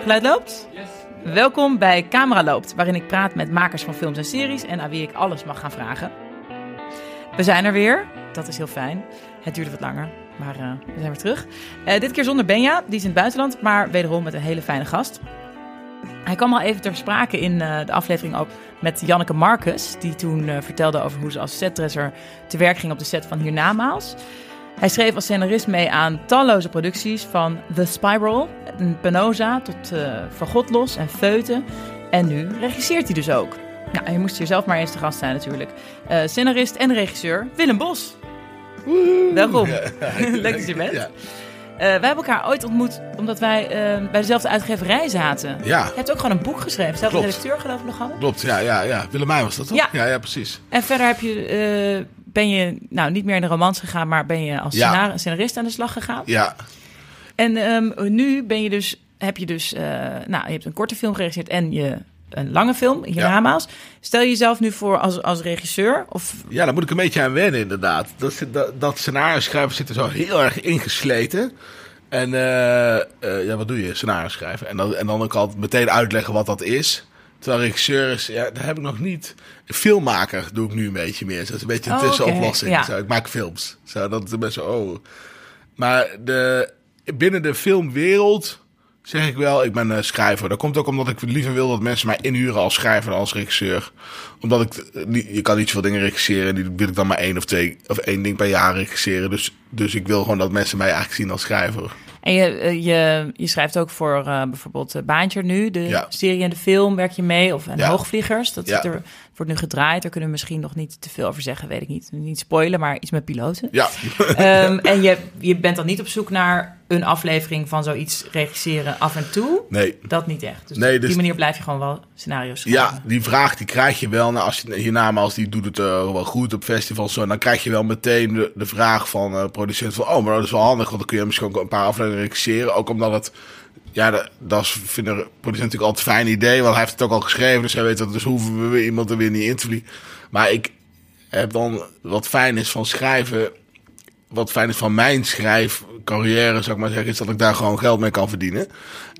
Geluid loopt? Welkom bij Camera Loopt, waarin ik praat met makers van films en series en aan wie ik alles mag gaan vragen. We zijn er weer, dat is heel fijn. Het duurde wat langer, maar uh, we zijn weer terug. Uh, dit keer zonder Benja, die is in het buitenland, maar wederom met een hele fijne gast. Hij kwam al even ter sprake in uh, de aflevering ook met Janneke Marcus, die toen vertelde over hoe ze als setdresser te werk ging op de set van Hiernamaals. Hij schreef als scenarist mee aan talloze producties van The Spiral, Penosa tot uh, Van God Los en Feuten. En nu regisseert hij dus ook. Nou, je moest hier zelf maar eens te gast zijn natuurlijk. Uh, scenarist en regisseur Willem Bos. Woehoe. Welkom. Ja, Leuk dat je bent. Ja. Uh, wij hebben elkaar ooit ontmoet omdat wij uh, bij dezelfde uitgeverij zaten. Ja. Je hebt ook gewoon een boek geschreven. Zelfde redacteur geloof ik nog hadden. Klopt, ja, ja, ja. Willemijn was dat toch? Ja, ja, ja precies. En verder heb je ben je nou niet meer in de romans gegaan, maar ben je als ja. scenarist aan de slag gegaan. Ja. En um, nu ben je dus, heb je dus, uh, nou, je hebt een korte film geregisseerd en je een lange film, Hiernamaals. Ja. Stel je jezelf nu voor als, als regisseur? Of... Ja, daar moet ik een beetje aan wennen, inderdaad. Dat, dat, dat scenario schrijven zit er zo heel erg ingesleten. En uh, uh, ja, wat doe je? Scenario schrijven. En dan, en dan ook altijd meteen uitleggen wat dat is. Terwijl regisseur is, ja, dat heb ik nog niet. Filmmaker doe ik nu een beetje meer. Dat is een beetje een oh, tussenoplossing. Okay, ja. Ik maak films. Zo, dat is best zo, oh. Maar de, binnen de filmwereld zeg ik wel, ik ben een schrijver. Dat komt ook omdat ik liever wil dat mensen mij inhuren als schrijver dan als regisseur. Omdat ik, je kan niet zoveel dingen regisseren. Die wil ik dan maar één of twee, of één ding per jaar regisseren. Dus, dus ik wil gewoon dat mensen mij eigenlijk zien als schrijver. En je, je, je schrijft ook voor uh, bijvoorbeeld Baantje nu, de ja. serie en de film, werk je mee. Of en ja. Hoogvliegers, dat ja. er, wordt nu gedraaid. Daar kunnen we misschien nog niet te veel over zeggen, weet ik niet. Niet spoilen, maar iets met piloten. Ja. um, en je, je bent dan niet op zoek naar een aflevering van zoiets regisseren af en toe. Nee. Dat niet echt. Dus, nee, op die manier blijf je gewoon wel scenario's schrijven. Ja, die vraag die krijg je wel. Nou, als je, je naam als die doet het uh, wel goed op festivals, zo, dan krijg je wel meteen de, de vraag van uh, producent van, oh, maar dat is wel handig, want dan kun je misschien ook een paar afleveringen regisseren. Ook omdat het ja, dat, dat vinden producenten natuurlijk altijd een fijn idee. Want hij heeft het ook al geschreven. Dus hij weet dat. Dus hoeven we iemand er weer niet in te vliegen. Maar ik heb dan wat fijn is van schrijven. Wat fijn is van mijn schrijfcarrière, zou ik maar zeggen, is dat ik daar gewoon geld mee kan verdienen.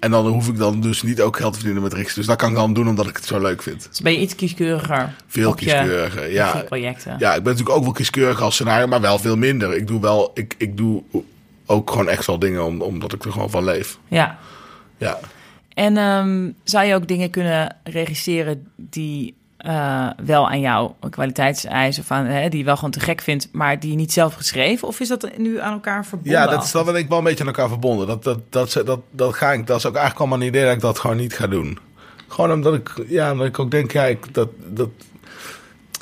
En dan hoef ik dan dus niet ook geld te verdienen met Riks. Dus dat kan ik dan doen omdat ik het zo leuk vind. Dus ben je iets kieskeuriger? Veel kieskeuriger, ja. projecten. Ja, ik ben natuurlijk ook wel kieskeurig als scenario, maar wel veel minder. Ik doe wel, ik, ik doe ook gewoon echt wel dingen om, omdat ik er gewoon van leef. Ja. Ja. En um, zou je ook dingen kunnen regisseren die uh, wel aan jouw kwaliteitseisen van hè, die je wel gewoon te gek vindt, maar die je niet zelf geschreven? Of is dat nu aan elkaar verbonden? Ja, dat is wel ik wel een beetje aan elkaar verbonden. Dat, dat, dat, dat, dat, ga ik, dat is ook eigenlijk allemaal een idee dat ik dat gewoon niet ga doen. Gewoon omdat ik, ja, omdat ik ook denk, ja, ik, dat, dat,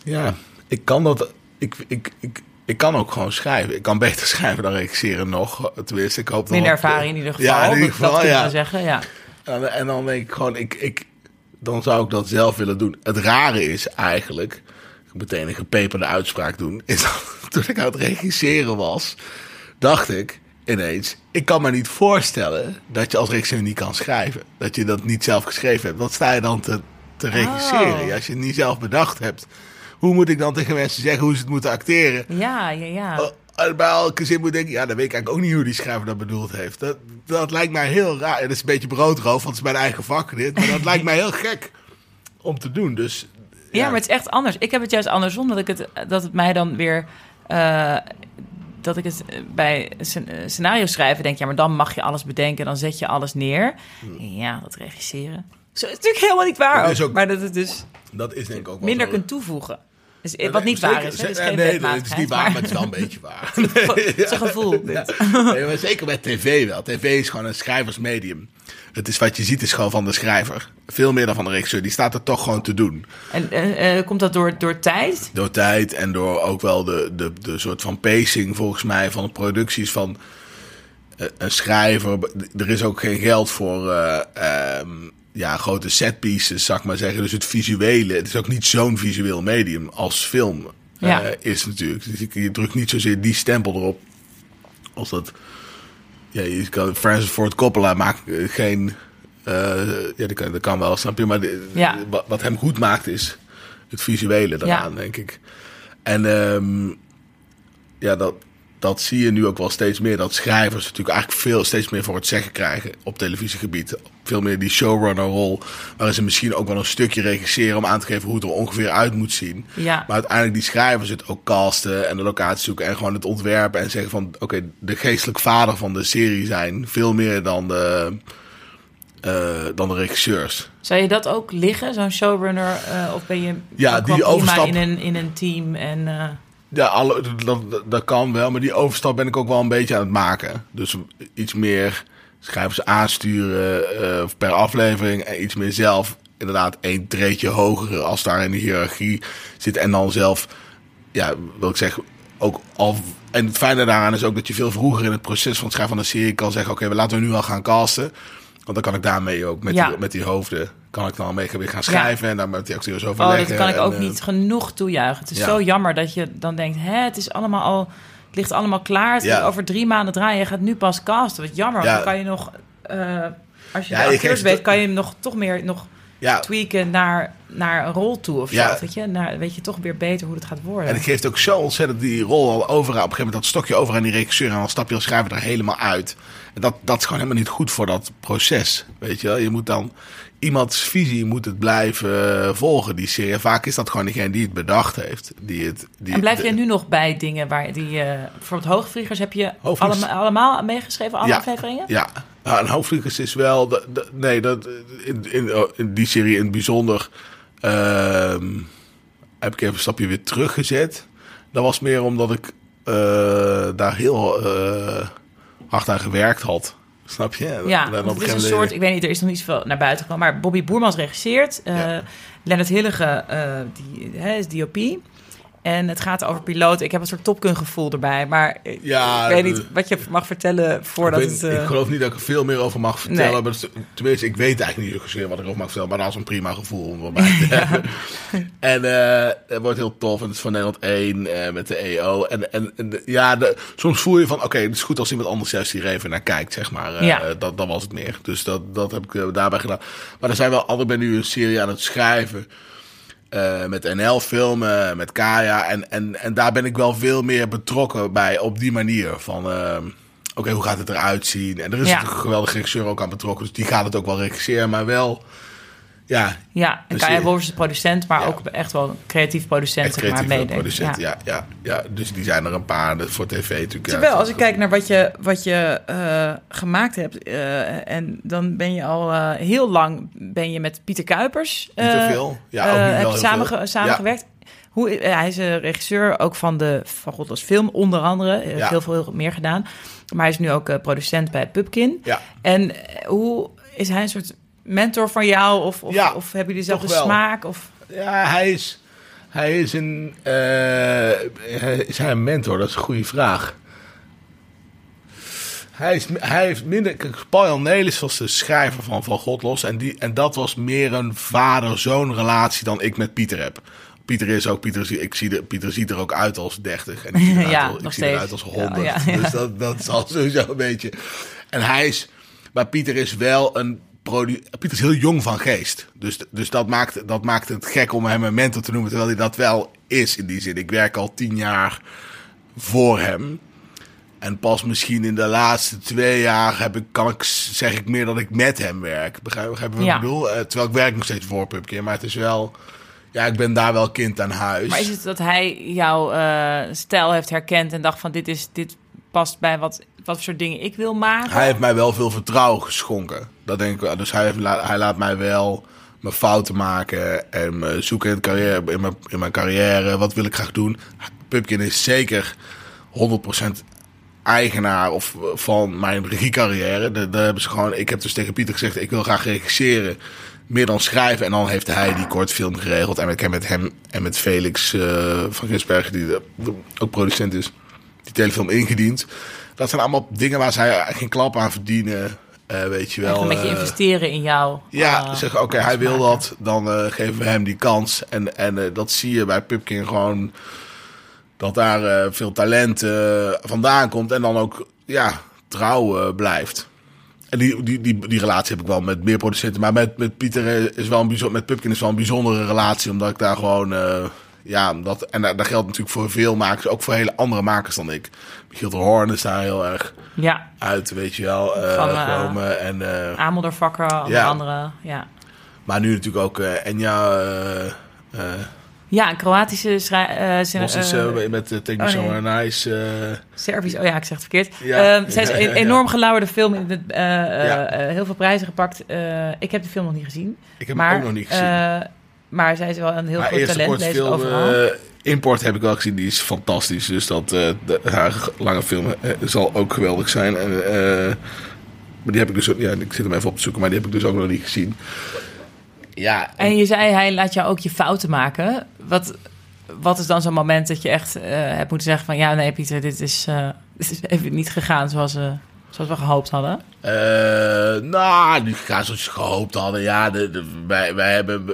ja, ik kan dat, ik, ik, ik, ik kan ook gewoon schrijven. Ik kan beter schrijven dan regisseren nog. Tenminste, ik hoop Minder ervaring in ieder geval. Ja, in ieder geval, dat, dat ja. zeggen, ja. En, en, dan denk ik gewoon, ik, ik, dan zou ik dat zelf willen doen. Het rare is eigenlijk, ik meteen een gepeperde uitspraak doen, is dat toen ik aan het regisseren was, dacht ik ineens, ik kan me niet voorstellen dat je als regisseur niet kan schrijven. Dat je dat niet zelf geschreven hebt. Wat sta je dan te, te regisseren? Oh. Als je het niet zelf bedacht hebt hoe moet ik dan tegen mensen zeggen hoe ze het moeten acteren? Ja, ja, ja. Bij elke zin moet ik denken, ja, dan weet ik eigenlijk ook niet hoe die schrijver dat bedoeld heeft. Dat, dat lijkt mij heel raar. Dat is een beetje broodroof, want het is mijn eigen vak dit. Maar dat lijkt mij heel gek om te doen. Dus, ja. ja. maar het is echt anders. Ik heb het juist andersom, dat, ik het, dat het mij dan weer... Uh, dat ik het bij scenario schrijven denk, ja, maar dan mag je alles bedenken, dan zet je alles neer. Hmm. Ja, dat regisseren. Zo is natuurlijk helemaal niet waar. Dat ook, maar dat het dus dat is denk ik ook minder kunt toevoegen. Dus, wat niet waar is. Hè? Dus nee, het is niet waar, maar het is wel een beetje waar. het is een gevoel. Dit. Nee, zeker met tv wel. TV is gewoon een schrijversmedium. Het is wat je ziet is gewoon van de schrijver. Veel meer dan van de regisseur. Die staat er toch gewoon te doen. En uh, komt dat door, door tijd? Door tijd en door ook wel de, de, de soort van pacing volgens mij van de producties van uh, een schrijver. Er is ook geen geld voor... Um, ja, grote setpieces, zeg maar zeggen. Dus het visuele, het is ook niet zo'n visueel medium als film ja. uh, is natuurlijk. Dus je, drukt niet zozeer die stempel erop als dat... Ja, je kan, Francis Ford Coppola maakt geen... Uh, ja, dat kan, dat kan wel, snap je? Maar de, ja. wat, wat, hem goed maakt is het visuele eraan, ja. denk ik. En um, ja, dat, dat zie je nu ook wel steeds meer. Dat schrijvers natuurlijk eigenlijk veel, steeds meer voor het zeggen krijgen op televisiegebied. Veel meer die showrunner-rol. Waarin ze misschien ook wel een stukje regisseren om aan te geven hoe het er ongeveer uit moet zien. Ja. Maar uiteindelijk die schrijvers het ook casten en de locatie zoeken en gewoon het ontwerpen. En zeggen van oké, de geestelijk vader van de serie zijn. Veel meer dan de, eh, dan de regisseurs. Zou je dat ook liggen, zo'n showrunner? eh, of ben je Ja, die overstap- in een, in een team? En, eh, Ja, dat, dat, kan wel, maar die overstap ben ik ook wel een beetje aan het maken. Dus iets meer schrijvers aansturen eh, per aflevering en iets meer zelf inderdaad één treedje hoger als daar in de hiërarchie zit. En dan zelf, ja, wil ik zeggen, ook al... En het fijne daaraan is ook dat je veel vroeger in het proces van het schrijven van een serie kan zeggen... oké, we laten we nu al gaan casten. Want dan kan ik daarmee ook met, Ja. die, met die hoofden... kan ik dan mee weer gaan schrijven en dan met die acteurs oh, overleggen. dat kan ik ook eh, niet genoeg toejuichen. Het is ja. zo jammer dat je dan denkt... Hè, het is allemaal al... Het ligt allemaal klaar. Het Ja. is over drie maanden draaien. Je gaat nu pas casten. Wat jammer. want dan kan je nog... eh, als je de acteurs weet, kan je hem nog toch meer nog Ja, tweaken naar, naar een rol toe of Ja. zo. Weet je? Naar, weet je toch weer beter hoe het gaat worden. En het geeft ook zo ontzettend die rol al over. Op een gegeven moment dat stokje over aan die regisseur. En dan stap je als schrijver er helemaal uit. En dat, dat is gewoon helemaal niet goed voor dat proces. Weet je wel? Je moet dan... Iemands visie moet het blijven eh, volgen, die serie. Vaak is dat gewoon degene die het bedacht heeft. Die het, die en blijf jij nu nog bij dingen waar die... eh bijvoorbeeld Hoogvliegers heb je allemaal, allemaal meegeschreven? Alle Ja. afleveringen? Ja, ja en Hoofdvliegers is wel... nee, dat, in, in, in die serie in het bijzonder... ehm, heb ik even een stapje weer teruggezet. Dat was meer omdat ik eh, daar heel eh, hard aan gewerkt had. Snap je? Ja, het is een soort, ik weet niet, er is nog niet zoveel naar buiten gekomen, maar Bobby Boermans regisseert. eh Ja. Lennart Hillige die, hè, is DOP. En het gaat over piloten. Ik heb een soort topkungevoel erbij, maar ik- Ja, ik weet eh, niet wat je mag vertellen voordat ik, weet- het... eh, ik geloof niet dat ik er veel meer over mag vertellen. Nee. Maar is- tenminste, ik weet eigenlijk niet zozeer wat ik over mag vertellen. Maar dat is een prima gevoel om erbij te hebben. En eh, het wordt heel tof. En het is van Nederland 1 eh, met de EO. En, en, ja, de- soms voel je van... Oké, het is goed als iemand anders juist hier even naar kijkt, zeg maar. Eh, Ja. eh, dat, dat was het meer. Dus dat, dat heb ik eh, daarbij gedaan. Maar er zijn wel andere... Ik ben nu een serie aan het schrijven... eh, met NL filmen, met Kaya. En, en, en daar ben ik wel veel meer betrokken bij op die manier. Van, ehm, oké, hoe gaat het eruit zien? En er is Ja. een geweldige regisseur ook aan betrokken. Dus die gaat het ook wel regisseren. Maar wel, ja, ja, en dus Wolfers is producent, maar Ja. ook echt wel creatief producent, echt zeg maar, producent. Ja. Ja. Ja, ja, Dus die zijn er een paar voor tv natuurlijk. Terwijl, als ik kijk naar wat je, wat je eh, gemaakt hebt, eh, en dan ben je al eh, heel lang ben je met Pieter Kuipers. Niet te veel. Ja, ook niet heb wel heel samenge- veel. samengewerkt. Hoe, hij is een regisseur ook van de Van Godlos film, onder andere. Hij heeft heel veel heel meer gedaan. Maar hij is nu ook producent bij Pupkin. Ja. En hoe is hij een soort mentor van jou? Of, of, Ja, of hebben jullie dezelfde smaak? Of, Ja, hij is, hij is een. eh, is hij een mentor? Dat is een goede vraag. Hij, is, hij heeft minder. Paul Nelis was de schrijver van Van God Los. En, die, en dat was meer een vader-zoon relatie dan ik met Pieter heb. Pieter is ook. Pieter, zie- ik zie de, Pieter ziet er ook uit als 30. En ik zie eruit, Ja, als, ik nog zie eruit als steeds. 100. Ja, ja, ja. Dus dat, dat is al sowieso een beetje. En hij is. Maar Pieter is wel een. Pieter is heel jong van geest. Dus, dus dat, maakt, dat maakt het gek om hem een mentor te noemen. Terwijl hij dat wel is in die zin. Ik werk al tien jaar voor hem. En pas misschien in de laatste twee jaar heb ik, kan ik, zeg ik meer dat ik met hem werk. Begrijp, begrijp je wat Ja. ik bedoel? Eh, terwijl ik werk nog steeds voor Pupkin. Maar het is wel... Ja, ik ben daar wel kind aan huis. maar is het dat hij jouw eh, stijl heeft herkend en dacht van dit, is, dit past bij wat, wat voor soort dingen ik wil maken? Hij heeft mij wel veel vertrouwen geschonken. Dat denk ik wel. Dus hij, heeft, hij laat mij wel mijn fouten maken en me zoeken in, het carrière, in, mijn, in mijn carrière. Wat wil ik graag doen? Pupkin is zeker 100% eigenaar of van mijn regiecarrière. Daar, hebben ze gewoon. Ik heb dus tegen Pieter gezegd: ik wil graag regisseren. Meer dan schrijven. En dan heeft hij die kortfilm geregeld. En ik heb met hem en met Felix eh, van Ginsbergen, die de- ook producent is, die telefilm ingediend. Dat zijn allemaal dingen waar zij geen klap aan verdienen. eh, weet je wel. Echt een beetje eh, investeren in jou. ja, eh, zeg oké, hij wil dat. Dan eh, geven we hem die kans. En, en dat zie je bij Pupkin gewoon. Dat daar veel talent vandaan komt. En dan ook ja, trouw blijft. En die, die, die, die relatie heb ik wel met meer producenten. Maar met, met Pieter is wel een bijzonder, met Pupkin is wel een bijzondere relatie. Omdat ik daar gewoon. Ja, dat, en dat, dat geldt natuurlijk voor veel makers, ook voor hele andere makers dan ik. Michiel de Hoorn is daar heel erg Ja, uit, weet je wel, eh, Van, eh. En, eh, Ameldervakker, onder Ja. andere. Ja. maar nu natuurlijk ook eh Enja Ja, een Kroatische schrij- zin- Bos is eh, met uh, Take Me oh, nee. Nice. eh, Servisch, oh ja, ik zeg het verkeerd. Ja. Ehm, zij is Ja, een ja, enorm gelauwerde film met heel veel prijzen gepakt. Ik heb de film nog niet gezien. ik heb maar, hem ook nog niet gezien. Maar zij is wel een heel maar groot talent, film, overal. eh, Import heb ik wel gezien, die is fantastisch. Dus dat, eh, de, haar lange film eh, zal ook geweldig zijn. En, maar die heb ik dus ook, ja, ik zit hem even op te zoeken, maar die heb ik dus ook nog niet gezien. Ja, En je zei, hij laat jou ook je fouten maken. Wat, wat is dan zo'n moment dat je echt hebt moeten zeggen van... ja, nee Pieter, dit is, dit is even niet gegaan zoals, zoals we gehoopt hadden? Eh, nou, niet gegaan zoals ze gehoopt hadden. Ja, de, de- wij, wij hebben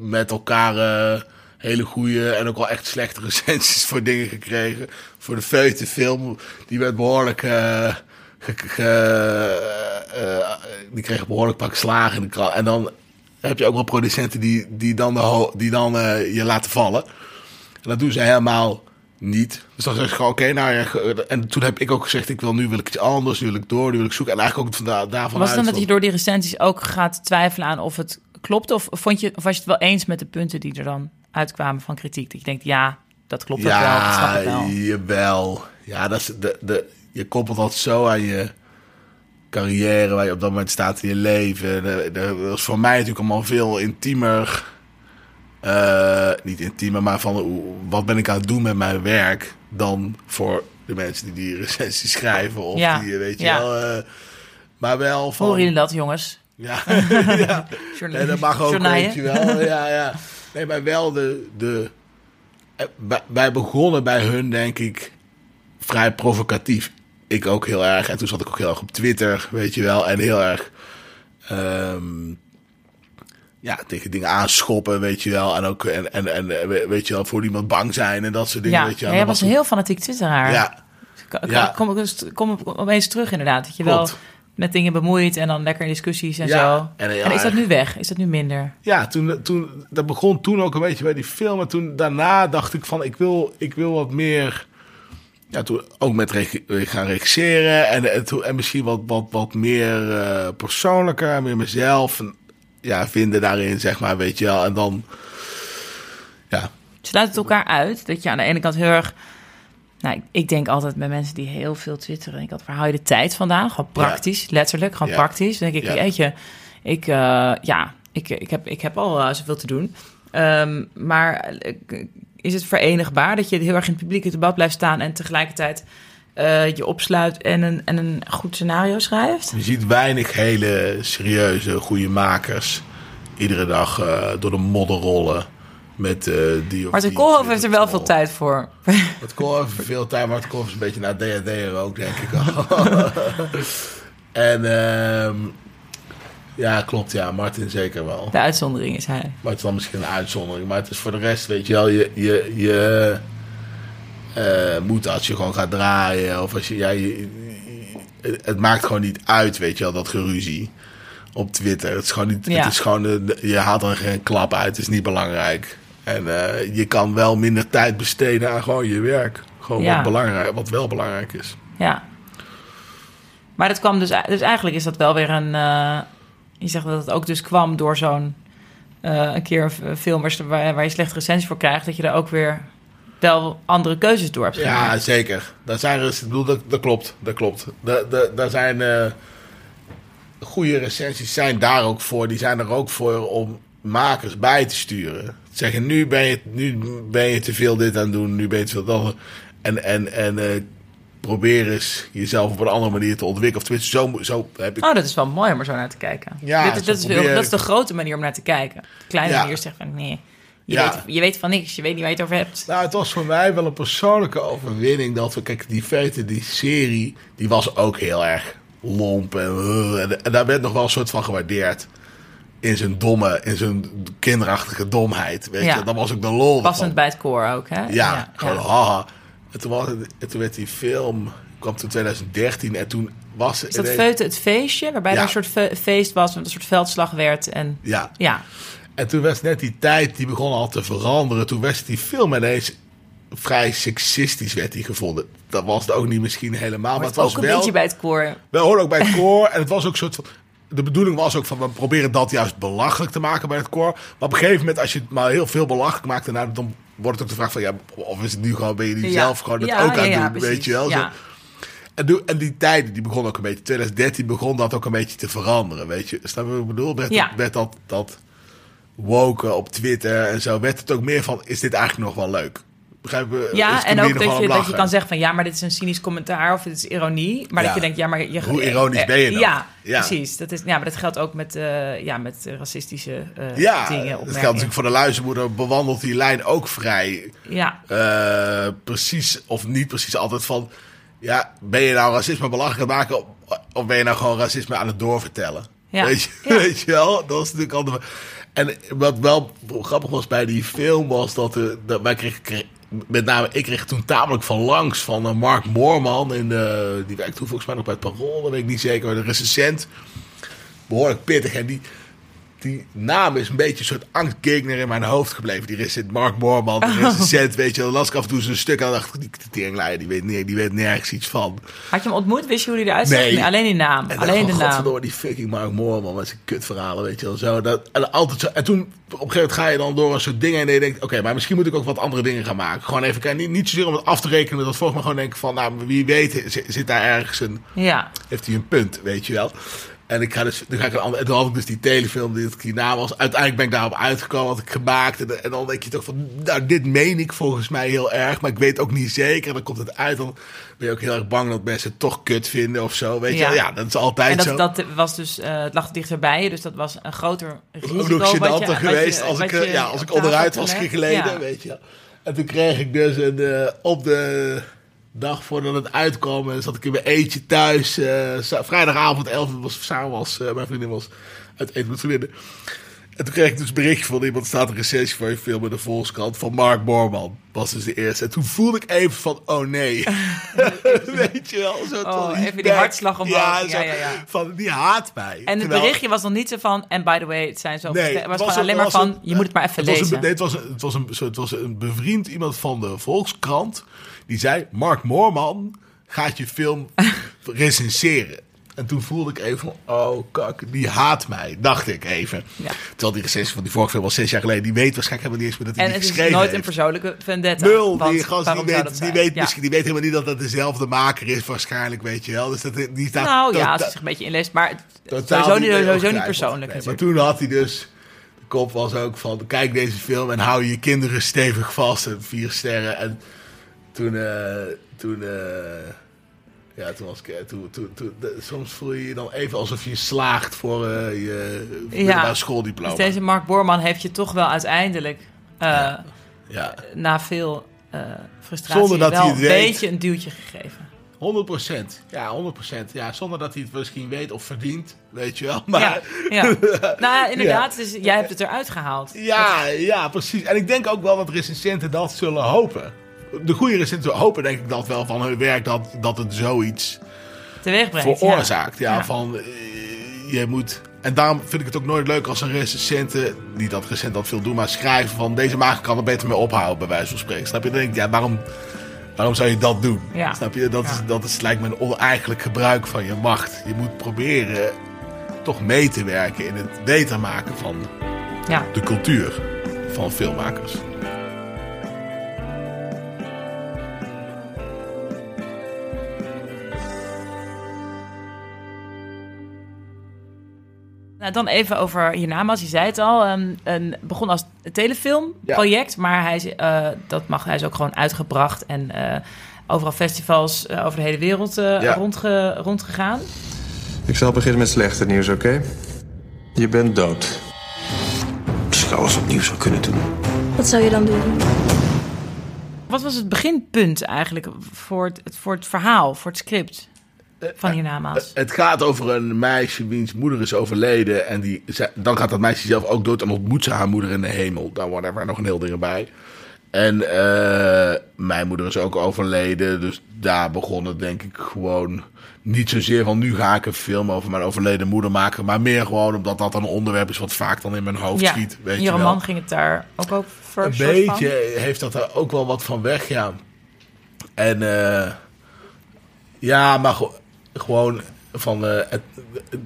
met elkaar eh, hele goede en ook wel echt slechte recensies voor dingen gekregen. Voor de feute film, die werd behoorlijk... eh, ge- ge- eh, die kreeg behoorlijk pak slagen in de krant. En dan heb je ook wel producenten die, die dan, de die dan je laten vallen. En dat doen ze helemaal niet. Dus dan zeg je gewoon, oké, nou ja. En toen heb ik ook gezegd, ik wil nu wil ik iets anders, nu wil ik door, nu wil ik zoeken. En eigenlijk ook van daar, daarvan was het dan dat je door die recensies ook gaat twijfelen aan of het klopt? Of, vond je, of was je het wel eens met de punten die er dan uitkwamen van kritiek? Dat je denkt, ja, dat klopt ook wel, dat snap ik wel. jawel. Ja, dat is de, de, je koppelt dat zo aan je carrière, waar je op dat moment staat in je leven. Dat is voor mij natuurlijk allemaal veel intiemer. eh, niet intiemer, maar van wat ben ik aan het doen met mijn werk dan voor de mensen die die recensies schrijven of Ja, die, weet je ja. wel. eh, maar wel van. Horen jullie dat, jongens? Ja, ja. Nee, dat mag ook, weet je wel. Ja, ja. Nee, maar wel de... de eh, wij- begonnen bij hun, denk ik, vrij provocatief. Ik ook heel erg. En toen zat ik ook heel erg op Twitter, weet je wel. En heel erg... ehm, ja, tegen dingen aanschoppen, weet je wel. En ook, en, en, en weet je wel, voor iemand bang zijn en dat soort dingen, Ja, weet je wel. jij was een heel fanatiek twitteraar. Ja. Kom, dus- kom ik opeens terug inderdaad. Dat je Klopt. wel met dingen bemoeit en dan lekker in discussies en Ja, zo. en En is dat nu weg? Is dat nu minder? Ja, toen, toen, dat begon toen ook een beetje bij die film. En toen daarna dacht ik van, ik wil, ik wil wat meer... Ja, toen ook met reg- gaan regisseren. En, en, toen- en misschien wat, wat, wat meer eh, persoonlijker, meer mezelf. En, ja, vinden daarin, zeg maar, weet je wel. En dan... Ja, Sluit het elkaar uit dat je aan de ene kant heel erg... Nou, ik, ik denk altijd bij mensen die heel veel twitteren... Ik had, waar haal je de tijd vandaan? Gewoon praktisch, letterlijk, gewoon Ja. praktisch. Dan denk ik, Ja. jeetje, ik, eh, ja, ik, ik, heb, ik heb al eh, zoveel te doen. Ehm, maar eh, is het verenigbaar dat je heel erg in het publieke debat blijft staan... en tegelijkertijd je opsluit en een, en een goed scenario schrijft? je ziet weinig hele serieuze, goede makers... iedere dag door de modder rollen... Met eh, die Martin die Koolhoven heeft er wel veel tijd voor. Met Koolhoven veel tijd, maar het Koolhoven is een beetje naar DHD ook, denk ik al. en ehm, ja, klopt, ja, Martin zeker wel. De uitzondering is hij. Maar het is dan misschien een uitzondering. Maar het is voor de rest, weet je wel, je, je, je eh, moet als je gewoon gaat draaien. Of als je, ja, je, het, maakt gewoon niet uit, weet je wel, dat geruzie op Twitter. Het is gewoon niet, Ja. het is gewoon, je haalt er geen klap uit, het is niet belangrijk. En eh, je kan wel minder tijd besteden aan gewoon je werk. Gewoon Ja. wat, belangrijk, wat wel belangrijk is. Ja. Maar dat kwam dus... Dus eigenlijk is dat wel weer een... eh, je zegt dat het ook dus kwam door zo'n... eh, een keer een film waar, waar je slechte recensies voor krijgt... dat je daar ook weer wel andere keuzes door hebt Ja, gemaakt. zeker. Daar zijn, ik bedoel, dat, dat klopt. Dat klopt. Da- da- Daar zijn goede recensies zijn daar ook voor. Die zijn er ook voor om makers bij te sturen. Zeggen, nu ben je, nu ben je te veel dit aan het doen, nu ben je te veel dat. En, en, en eh, probeer eens jezelf op een andere manier te ontwikkelen. Of tenminste, zo, zo heb ik... Oh, dat is wel mooi om er zo naar te kijken. Ja, Dit is, dat, is veel- probeer dat is ik- de grote manier om naar te kijken. De kleine Ja. manier zegt van nee. Je, Ja. weet, je weet van niks, je weet niet waar je het over hebt. Nou, het was voor mij wel een persoonlijke overwinning dat we, kijk, die feiten, die serie, die was ook heel erg lomp en, uh, en, en daar werd nog wel een soort van gewaardeerd. In zijn domme, in zijn kinderachtige domheid, weet Ja. je. Dat was ook de lol Passend bij het koor ook, hè? Ja, gewoon ja. haha. En toen, was het, en toen werd die film, kwam toen 2013 en toen was Is dat ineens- het feestje, waarbij Ja. er een soort fe- feest was... met een soort veldslag werd en... Ja, Ja, En toen was net die tijd, die begon al te veranderen. Toen was die film ineens vrij seksistisch werd die gevonden. Dat was het ook niet misschien helemaal, maar het was ook een wel... beetje bij het koor. We hoorden ook bij het koor. En het was ook een soort van. De bedoeling was ook van we proberen dat juist belachelijk te maken bij het koor. Maar op een gegeven moment, als je het maar heel veel belachelijk maakt, dan, nou, dan wordt het ook de vraag van ja, of is het nu gewoon, ben je niet Ja. zelf gewoon het Ja, ook aan het ja, doen, weet je wel? Zo. En, en die tijden, die begon ook een beetje, 2013 begon dat ook een beetje te veranderen, weet je. Snap je wat ik bedoel? Werd, Ja. werd dat, dat woken op Twitter en zo, werd het ook meer van, is dit eigenlijk nog wel leuk? Is Ja, en ook dat je, dat je kan zeggen van ja, maar dit is een cynisch commentaar of dit is ironie. Maar dat Ja. je denkt, ja, maar je... Hoe ironisch ben je dan? Ja, Ja. precies. Dat is, ja, maar dat geldt ook met, eh, ja, met eh, racistische eh, Ja, dingen. dat geldt natuurlijk voor de luizenmoeder, bewandelt die lijn ook vrij Ja, eh, precies of niet precies altijd van... Ja, ben je nou racisme belachelijk maken... of- of ben je nou gewoon racisme aan het doorvertellen? Ja. Weet, je, Ja. weet je wel? Dat is natuurlijk altijd... En wat wel grappig was bij die film was dat, er, dat wij kregen... met name, ik kreeg toen tamelijk van langs van eh, Mark Moorman. In de, die werkt toen volgens mij nog bij het Parool, dat weet ik niet zeker. De recensent. Behoorlijk pittig. En die, die naam is een beetje een soort angstgegner in mijn hoofd gebleven. Die is het Mark Moorman, de recensent, weet je. Las ik af en toe zo'n stuk en dacht ik, die teringleier, die weet, die weet nergens iets van. had je hem ontmoet? Wist je hoe hij eruit zag? Nee. alleen die naam. En alleen de dan, naam. godverdomme, die fucking Mark Moorman met zijn kutverhalen, weet je wel. Zo, dat, en, altijd zo, en toen, op een gegeven moment ga je dan door een soort dingen en je denkt, oké, maar misschien moet ik ook wat andere dingen gaan maken. Gewoon even kijken, niet, niet zozeer om het af te rekenen, dat volgens mij gewoon denken van, nou, wie weet zit, zit daar ergens een, Ja, heeft hij een punt, weet je wel. En ik ga dus, dan ga ik een ander, en toen had ik dus die telefilm die het hierna was. Uiteindelijk ben ik daarop uitgekomen, had ik gemaakt. En, en dan denk je toch van, nou, dit meen ik volgens mij heel erg, maar ik weet ook niet zeker. Dan komt het uit, dan ben je ook heel erg bang dat mensen het toch kut vinden of zo, weet je Ja. dat is altijd en zo. dat, dat was dus, eh, het lag dichterbij je, dus dat was een groter risico. ook nog wat gênanter wat geweest je- als, ik, wat eh, je ja, als ik onderuit was Ja. weet je. En toen kreeg ik dus een, eh, op de dag voordat het uitkwam, eh, zat ik in mijn eentje thuis. eh, vrijdagavond 11 uur was samen was, eh, mijn vriendin was uit eten met vriendinnen. En toen kreeg ik dus een berichtje van iemand, staat een recensie van je film in de Volkskrant, van Mark Borman. Was dus de eerste. En toen voelde ik even van, oh nee. Weet je wel, zo Oh, even die back. hartslag omhoog. Ja, Ja, ja, ja. Van, die haat mij. En het Terwijl- berichtje was nog niet zo van, en by the way, het zijn zo... het was, alleen maar van, een- je moet het maar even het was lezen. Een, nee, het, was een, het, was een, het was een bevriend iemand van de Volkskrant. Die zei, Mark Moorman gaat je film recenseren. En toen voelde ik even van, oh kak, die haat mij, dacht ik even. Ja. Terwijl die recensie van die vorige film was zes jaar geleden. Die weet waarschijnlijk helemaal niet eens meer dat hij En die het is geschreven nooit een heeft. persoonlijke vendetta. Nul, want die gast die weet, die, weet Ja. misschien, die weet helemaal niet dat dat dezelfde maker is waarschijnlijk, weet je wel. Dus dat, die staat Nou ja, als je zich een beetje inleest, maar sowieso niet, niet sowieso niet begrijpelijk. persoonlijk Nee, maar toen had hij dus... De kop was ook van... Kijk deze film en hou je kinderen stevig vast. En vier sterren. En toen... eh, toen eh, ja, toen was ik... eh, Toen, toen, toen, soms voel je je dan even alsof je slaagt voor eh, je middelbare schooldiploma. Dus deze Mark Borman heeft je toch wel uiteindelijk, eh, Ja, na veel frustratie, Zonder dat wel hij een weet. beetje een duwtje gegeven. 100 procent. Ja, 100 procent. Ja, zonder dat hij het misschien weet of verdient. Weet je wel. Maar... Ja, ja. nou ja, inderdaad, dus jij hebt het eruit gehaald. Ja, ja, precies. En ik denk ook wel dat recensenten dat zullen hopen. De goede recensenten hopen denk ik dat wel van hun werk dat, dat het zoiets Teweeg brengt. veroorzaakt. Ja, Ja. van eh, je moet. En daarom vind ik het ook nooit leuk als een recensenten, niet dat recent dat veel doen, maar schrijven van deze maker kan er beter mee ophouden, bij wijze van spreken. Snap je? Dan denk ik, ja, waarom, waarom zou je dat doen? Ja. Snap je? Dat, is, dat is, lijkt me een oneigenlijk gebruik van je macht. Je moet proberen toch mee te werken in het beter maken van Ja. de cultuur van filmmakers. Nou, dan even over Hiernamaals. Je zei het al. een een, begon als telefilmproject, maar hij, is, eh, dat mag, hij is ook gewoon uitgebracht en eh, overal festivals eh, over de hele wereld eh, Ja. rondge, rondgegaan. Ik zal beginnen met slechte nieuws, oké? Je bent dood. Als ik alles opnieuw zou kunnen doen. Wat zou je dan doen? Wat was het beginpunt eigenlijk voor het- voor het verhaal, voor het script van Hiernamaals? Het gaat over een meisje wiens moeder is overleden. En die, dan gaat dat meisje zelf ook dood en ontmoet ze haar moeder in de hemel. Daar whatever, nog een heel ding erbij. En eh, mijn moeder is ook overleden. Dus daar begon het denk ik gewoon niet zozeer van nu ga ik een film over mijn overleden moeder maken. Maar meer gewoon omdat dat een onderwerp is wat vaak dan in mijn hoofd Ja, schiet. Weet je roman ging het daar ook over. Een beetje heeft dat er ook wel wat van weg, ja. En eh, ja, maar ge- gewoon van... eh, het,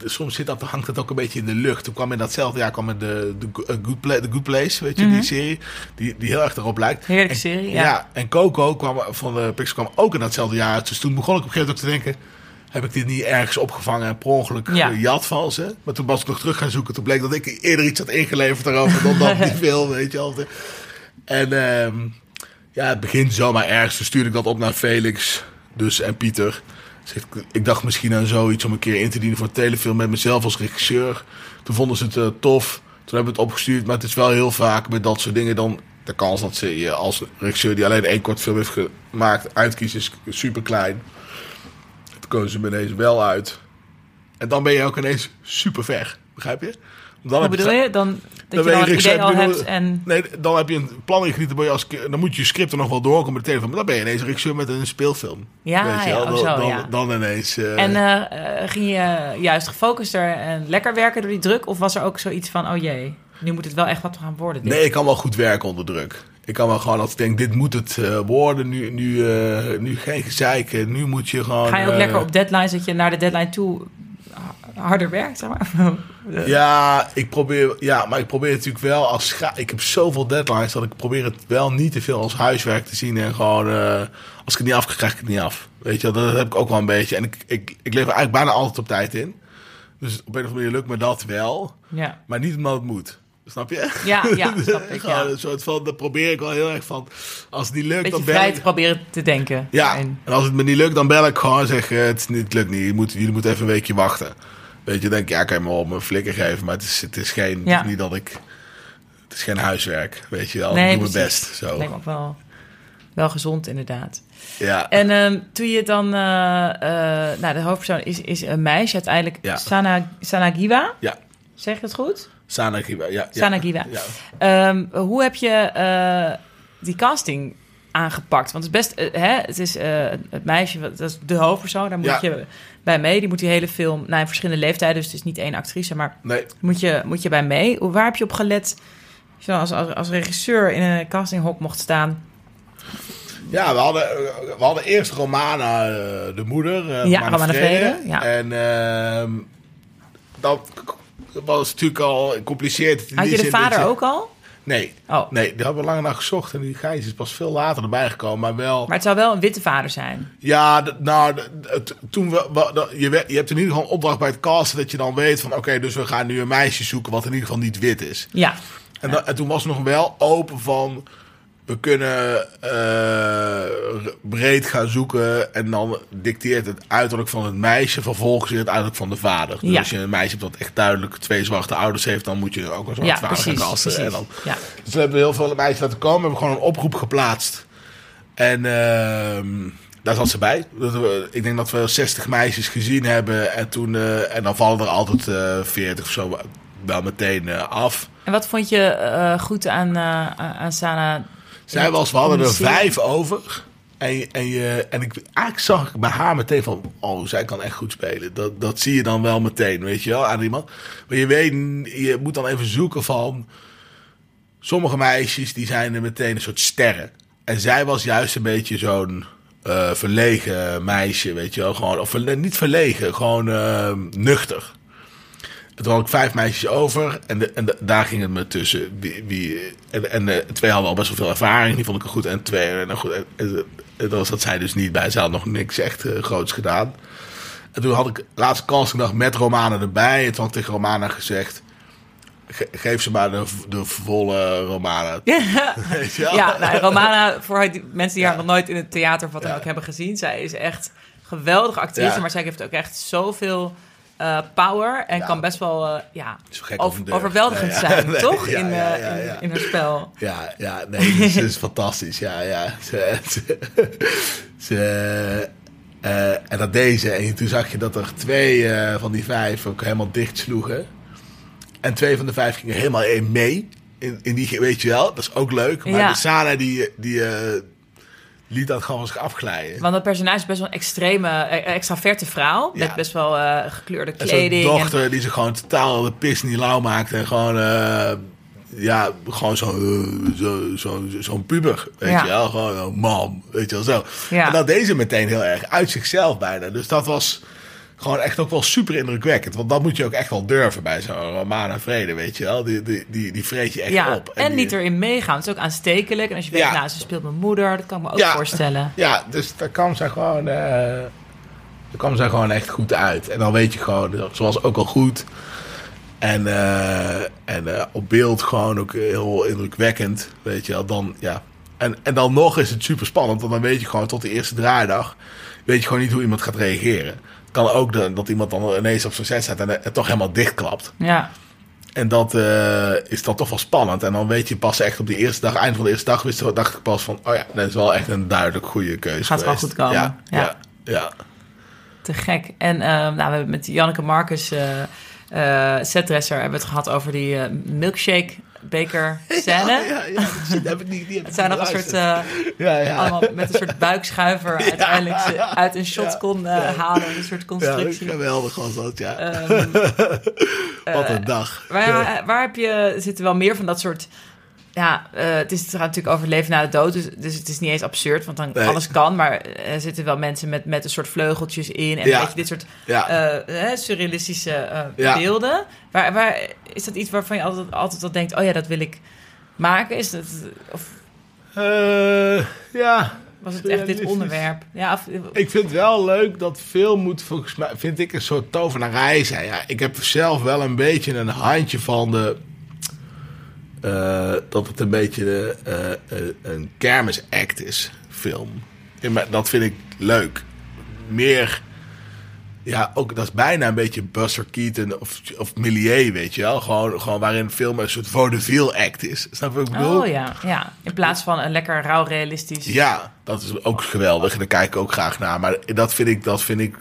soms zit dat, hangt het ook een beetje in de lucht. Toen kwam in datzelfde jaar kwam in de, de, eh, Good, Pla- The Good Place, weet je, die serie. Die, die heel erg erop lijkt. Mhm. Heerlijke En- serie, ja. ja. en Coco kwam, van de Pixar kwam ook in datzelfde jaar uit. Dus toen begon ik op een gegeven moment ook te denken... Heb ik dit niet ergens opgevangen en per ongeluk Ja. gejat van ze? Maar toen was ik nog terug gaan zoeken. Toen bleek dat ik eerder iets had ingeleverd daarover dan dat die film, weet je wel. En ehm, ja, het begint zomaar ergens. Toen stuurde ik dat op naar Felix dus, en Pieter. Ik, dacht misschien aan zoiets om een keer in te dienen voor een telefilm met mezelf als regisseur. Toen vonden ze het eh, tof. Toen hebben we het opgestuurd. Maar het is wel heel vaak met dat soort dingen dan... De kans dat ze je als regisseur die alleen één kort film heeft gemaakt uitkiest is super klein. Toen kozen ze ineens wel uit. En dan ben je ook ineens super ver. Begrijp je? Dan Hoe bedoel je? Dan, dat je je idee al hebt en... Nee, dan heb je een plan ingediend. Dan, je als, dan moet je script er nog wel doorkomen met de telefoon. Maar dan ben je ineens regisseur met een speelfilm. Ja, Weet je ja, wel? oh, dan, zo, dan, ja. dan ineens. eh, En eh, eh, ging je juist gefocuster en lekker werken door die druk? Of was er ook zoiets van, oh jee, nu moet het wel echt wat gaan worden? dit? nee, ik kan wel goed werken onder druk. Ik kan wel gewoon als ik denk, dit moet het worden. Nu, nu, nu geen gezeik. Nu moet je gewoon... Ga je ook lekker op deadlines, dat je naar de deadline toe harder werkt, zeg maar? Ja, ik probeer, ja, maar ik probeer natuurlijk wel als Ik heb zoveel deadlines dat ik probeer het wel niet te veel als huiswerk te zien. En gewoon, eh, als ik het niet af krijg, krijg ik het niet af. Weet je, dat heb ik ook wel een beetje. En ik, ik, ik lever eigenlijk bijna altijd op tijd in. Dus op een of andere manier lukt me dat wel. Ja, Maar niet omdat het moet. Snap je? ja, ja snap ik. Ja. een soort van, dat probeer ik wel heel erg van. Als het niet lukt, Beetje dan bel ik. te proberen te denken. Ja, En- en als het me niet lukt, dan bel ik gewoon en zeg: eh, het, is niet, het lukt niet. Jullie moeten even een weekje wachten. Weet je, denk ik, ja, kan je me op een flikker geven, maar het is, het is geen, Ja. het niet dat ik, het is geen huiswerk, weet je wel. Nee, ik doe mijn best, zo. Lijkt me ook wel, wel gezond, inderdaad. Ja, En ehm, toen je dan... eh, eh, nou, de hoofdpersoon is, is een meisje uiteindelijk. Ja. Sana, Sanagiwa, ja, zeg ik dat goed? Sanagiwa, ja. ja. Sanagiwa. Ja. Ehm, hoe heb je eh, die casting aangepakt? Want het is best, eh, hè, het is eh, het meisje, dat is de hoofdpersoon, daar moet Ja. je bij mee. Die moet die hele film, nou, in verschillende leeftijden, dus het is niet één actrice, maar Nee, moet je, moet je bij mee. Hoe- Waar heb je op gelet? Als je als, als, als regisseur in een castinghok mocht staan. Ja, we hadden, we hadden eerst Romana, de moeder. Ja, Romana Vrede, ja. En ehm, dat was natuurlijk al gecompliceerd. Had je de vader je- ook al? Nee, Oh. nee, die hebben we lang naar gezocht. En die Gijs is pas veel later erbij gekomen. Maar wel... Maar het zou wel een witte vader zijn. Ja, nou, toen we, je, je hebt in ieder geval een opdracht bij het casten dat je dan weet van, oké, dus we gaan nu een meisje zoeken wat in ieder geval niet wit is. Ja. En, da- en toen was het nog wel open van, we kunnen eh, breed gaan zoeken en dan dicteert het uiterlijk van het meisje vervolgens weer het uiterlijk van de vader. Dus Ja. als je een meisje hebt dat echt duidelijk twee zwarte ouders heeft, dan moet je ook een zwart Ja, vader gaan precies. casten. precies. En dan, Ja. dus we hebben heel veel meisjes laten komen. We hebben gewoon een oproep geplaatst. En ehm, daar zat ze bij. Ik denk dat we 60 meisjes gezien hebben. En, toen, eh, en dan vallen er altijd eh 40 of zo wel meteen eh, af. En wat vond je eh, goed aan, eh, aan Sana? Zij was, we hadden er vijf over. En, en, je, en ik, eigenlijk zag ik bij haar meteen van... Oh, zij kan echt goed spelen. Dat, dat zie je dan wel meteen, weet je wel, aan iemand. Maar je weet, je moet dan even zoeken van... Sommige meisjes, die zijn er meteen een soort sterren. En zij was juist een beetje zo'n eh, verlegen meisje, weet je wel. Gewoon, of niet verlegen, gewoon eh, nuchter. En toen had ik vijf meisjes over en, de, en de- daar ging het me tussen. Wie, wie, en en eh, twee hadden al best wel veel ervaring, die vond ik er goed. En twee, en, goed, en, en, en dat zat zij dus niet bij. Ze had nog niks echt eh, groots gedaan. En toen had ik laatste castingdag met Romana erbij. En toen had ik tegen Romana gezegd... "Ge- geef ze maar de, de volle Romana. Wel? Ja, nou, Romana, voor die mensen die haar nog nooit in het theater of wat dan ook hebben gezien, zij is echt geweldige actrice, Ja. maar zij heeft ook echt zoveel eh, power en Ja. kan best wel eh, ja, over- een overweldigend Ja, ja. zijn, toch? in, eh, in, in haar spel. Ja, ja, nee, het is fantastisch. Ja, ja. Ze, ze, ze, en dat deze. En toen zag je dat er twee van die vijf ook helemaal dicht sloegen. En twee van de vijf gingen helemaal één mee. in, in die, weet je wel, dat is ook leuk. Maar de Sana die, die liet dat gewoon zich afglijden. Want dat personage is best wel een extreme, eh, extraverte vrouw. Ja. Met best wel eh, gekleurde En zo'n kleding. dochter die zich gewoon totaal de pis niet lauw maakt. En gewoon, eh, ja, gewoon zo, eh, zo, zo, zo'n puber. Weet Ja. je wel, gewoon mam. Weet je wel zo. Ja. En dat deed ze meteen heel erg uit zichzelf bijna. Dus dat was gewoon echt ook wel super indrukwekkend. Want dat moet je ook echt wel durven bij zo'n Romana Vrede, weet je wel. Die, die, die, die vreet je echt ja, op. en, die- niet erin meegaan. Het is ook aanstekelijk. En als je weet, Ja. nou, ze speelt mijn moeder. Dat kan ik me ook Ja. voorstellen. Ja, dus daar kwam ze gewoon, eh daar kwam ze gewoon echt goed uit. En dan weet je gewoon, ze was ook al goed. En, eh, en eh, op beeld gewoon ook heel indrukwekkend, weet je wel. Dan, ja. en, en dan nog is het super spannend, want dan weet je gewoon tot de eerste draaidag... weet je gewoon niet hoe iemand gaat reageren. Kan ook de- dat iemand dan ineens op zijn set staat en het toch helemaal dichtklapt. Ja, En dat eh, is dan toch wel spannend. En dan weet je pas echt op de eerste dag, eind van de eerste dag, wist, dacht ik pas van, oh ja, dat is wel echt een duidelijk goede keuze. Gaat wel goed komen. Ja, Ja. ja. ja, te gek. En eh, nou, we hebben met Janneke Marcus, eh eh setdresser, hebben we het gehad over die milkshake beker scène. Ja, ja, ja, dat heb ik niet. Die heb Het zijn nog een soort, eh, ja, ja. allemaal met een soort buikschuiver uiteindelijk ze uit een shot Ja. kon eh, halen. Een soort ja, constructie. geweldig was dat, ja. Ehm, Wat een dag. waar, waar heb je, zitten wel meer van dat soort... Ja, eh, het, is, het gaat natuurlijk over leven na de dood. Dus, dus het is niet eens absurd, want dan Nee. alles kan. Maar er zitten wel mensen met, met een soort vleugeltjes in. En Ja. weet je, dit soort Ja. eh, surrealistische eh, Ja. beelden. Waar, waar, is dat iets waarvan je altijd, altijd al denkt... oh ja, dat wil ik maken? Is dat, of Eh, ja, was het echt dit onderwerp? Ja, of, ik vind het wel leuk dat film moet volgens mij, vind ik een soort tovenarij zijn. Ja, ik heb zelf wel een beetje een handje van de, eh, dat het een beetje eh, eh, een kermisact is, film. Maar dat vind ik leuk. Meer, ja, ook dat is bijna een beetje Buster Keaton of, of Millier, weet je wel. Gewoon, gewoon waarin film een soort vaudeville act is. Snap je wat ik bedoel? oh ja, ja, in plaats van een lekker rauw realistisch... Ja, dat is ook geweldig. En daar kijk ik ook graag naar. Maar dat vind ik, dat vind ik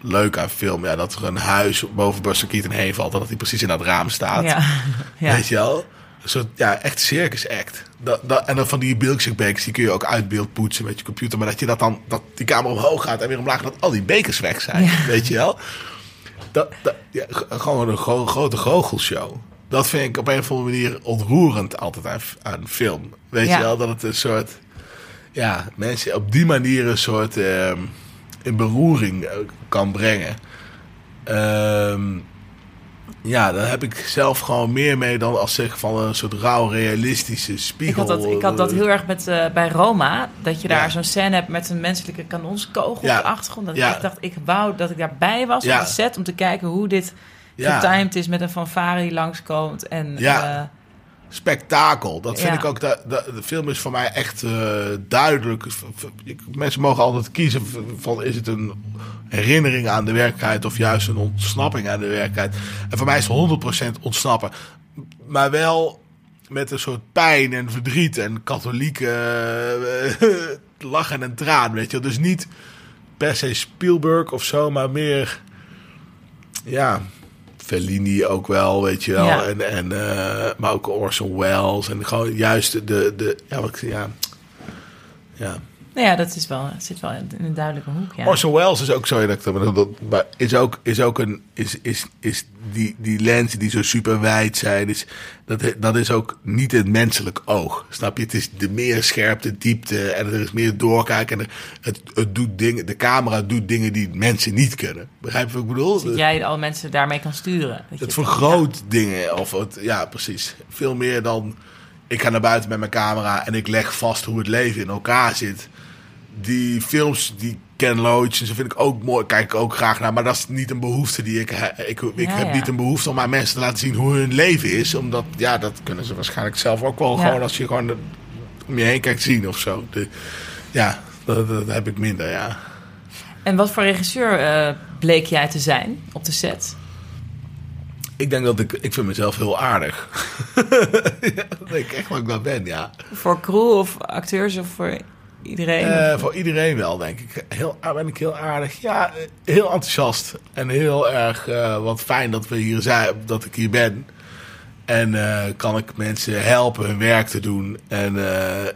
leuk aan film. Ja, dat er een huis boven Buster Keaton heen valt. En dat hij precies in dat raam staat. ja. ja. Weet je wel? Een soort, ja, echt circus act. Dat, dat, en dan van die milkshake die kun je ook uit beeld poetsen met je computer. Maar dat je dat dan, dat die camera omhoog gaat en weer omlaag, dat al die bekers weg zijn. Ja. Weet je wel? Dat, dat, ja, gewoon een gro- grote goochelshow. Dat vind ik op een of andere manier ontroerend altijd aan, aan film. Weet Ja. je wel? Dat het een soort, ja, mensen op die manier een soort ehm, in beroering eh, kan brengen. Ehm, ja, daar heb ik zelf gewoon meer mee dan als zeg van een soort rauw realistische Ik spiegel. had, dat, ik had dat heel erg met, eh, bij Roma. Dat je daar Ja. zo'n scène hebt met een menselijke kanonskogel Ja. op de achtergrond. Dat Ja. ik dacht, ik wou dat ik daarbij was Ja. op de set... om te kijken hoe dit getimed is met een fanfare die langskomt. En, Ja. eh, spektakel. Dat vind Ja. ik ook. De, de, de film is voor mij echt eh, duidelijk. Ik- Mensen mogen altijd kiezen van is het een herinnering aan de werkelijkheid of juist een ontsnapping aan de werkelijkheid. En voor mij is het 100% ontsnappen. Maar wel met een soort pijn en verdriet en katholieke eh, lachen en traan, weet je. Dus niet per se Spielberg of zo, maar meer ja, Fellini ook wel, weet je wel. Ja. En, en, eh, maar ook Orson Welles. En gewoon juist de... de ja, wat ik ja, ja. Nou ja, dat is wel, zit wel in een duidelijke hoek. Ja. Orson Welles is ook zo. Dat, dat, dat, maar is ook, is ook een... Is, is, is die, die lenzen die zo super wijd zijn... Is, dat, dat is ook niet het menselijk oog. Snap je? Het is de meer scherpte, diepte... en er is meer doorkijken. En het, het doet dingen, de camera doet dingen die mensen niet kunnen. Begrijp je wat ik bedoel? Dat jij alle mensen daarmee kan sturen. Dat Het vergroot dingen. Of het, ja, precies. Veel meer dan. Ik ga naar buiten met mijn camera en ik leg vast hoe het leven in elkaar zit. Die films, die Ken Loach, en zo vind ik ook mooi. Kijk ik ook graag naar. Maar dat is niet een behoefte die ik heb. Ik, ik Ja, heb ja. niet een behoefte om aan mensen te laten zien hoe hun leven is. Omdat, ja, dat kunnen ze waarschijnlijk zelf ook wel. Ja. Gewoon als je gewoon de- om je heen kijkt zien of zo. De, ja, dat, dat heb ik minder, ja. En wat voor regisseur eh, bleek jij te zijn op de set? Ik denk dat ik, ik vind mezelf heel aardig. ja, dat denk ik echt wat ik dat ben, ja. Voor crew of acteurs of voor iedereen? Eh, voor iedereen wel, denk ik. Heel, ben ik heel aardig. Ja, eh, heel enthousiast. En heel erg eh, wat fijn dat, we hier zijn, dat ik hier ben. En kan ik mensen helpen hun werk te doen. En,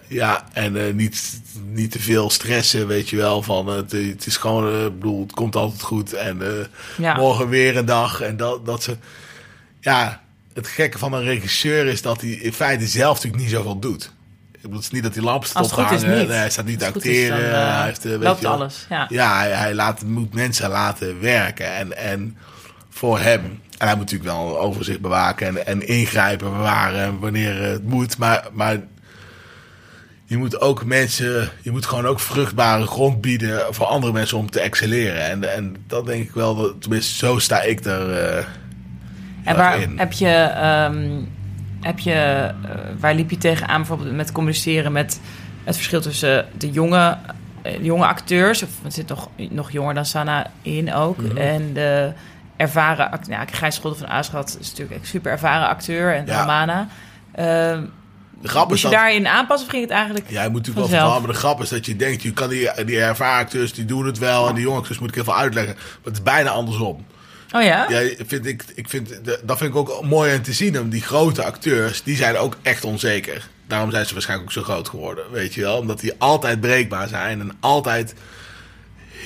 ja, en niet, niet te veel stressen, weet je wel. Van, het, het is gewoon, ik bedoel, het komt altijd goed. En Ja. morgen weer een dag. En dat, dat ze... Ja, het gekke van een regisseur is dat hij in feite zelf natuurlijk niet zoveel doet. Ik bedoel, het is niet dat hij lamp staat. Nee, hij staat niet goed is, acteren. dan, eh, hij heeft, eh, weet loopt je alles, ja. Ja, hij, hij laat, moet mensen laten werken. En, en voor hem. En hij moet natuurlijk wel overzicht bewaken en, en ingrijpen, bewaren wanneer het moet. Maar, maar je moet ook mensen, je moet gewoon ook vruchtbare grond bieden voor andere mensen om te excelleren. En, en dat denk ik wel, tenminste zo sta ik er. eh, En waar in. heb je, ehm, heb je eh, waar liep je tegenaan bijvoorbeeld met communiceren met het verschil tussen de jonge, eh, jonge acteurs, of het zit nog, nog jonger dan Sanna in ook, Mhm. en de ervaren acteur. Nou, Gijs Scholder van Aarschot is natuurlijk een super ervaren acteur en Ja. Romana. Ehm De grap is je dat, daarin aanpassen of ging het eigenlijk? Ja, je moet natuurlijk wel vertalen, maar de grap is dat je denkt, je kan die, die ervaren acteurs, die doen het wel. En die jonge acteurs moet ik even uitleggen. Maar het is bijna andersom. Oh ja? Ja, vind ik, ik vind, dat vind ik ook mooi om te zien. om Die grote acteurs, die zijn ook echt onzeker. Daarom zijn ze waarschijnlijk ook zo groot geworden. Weet je wel? Omdat die altijd breekbaar zijn. En altijd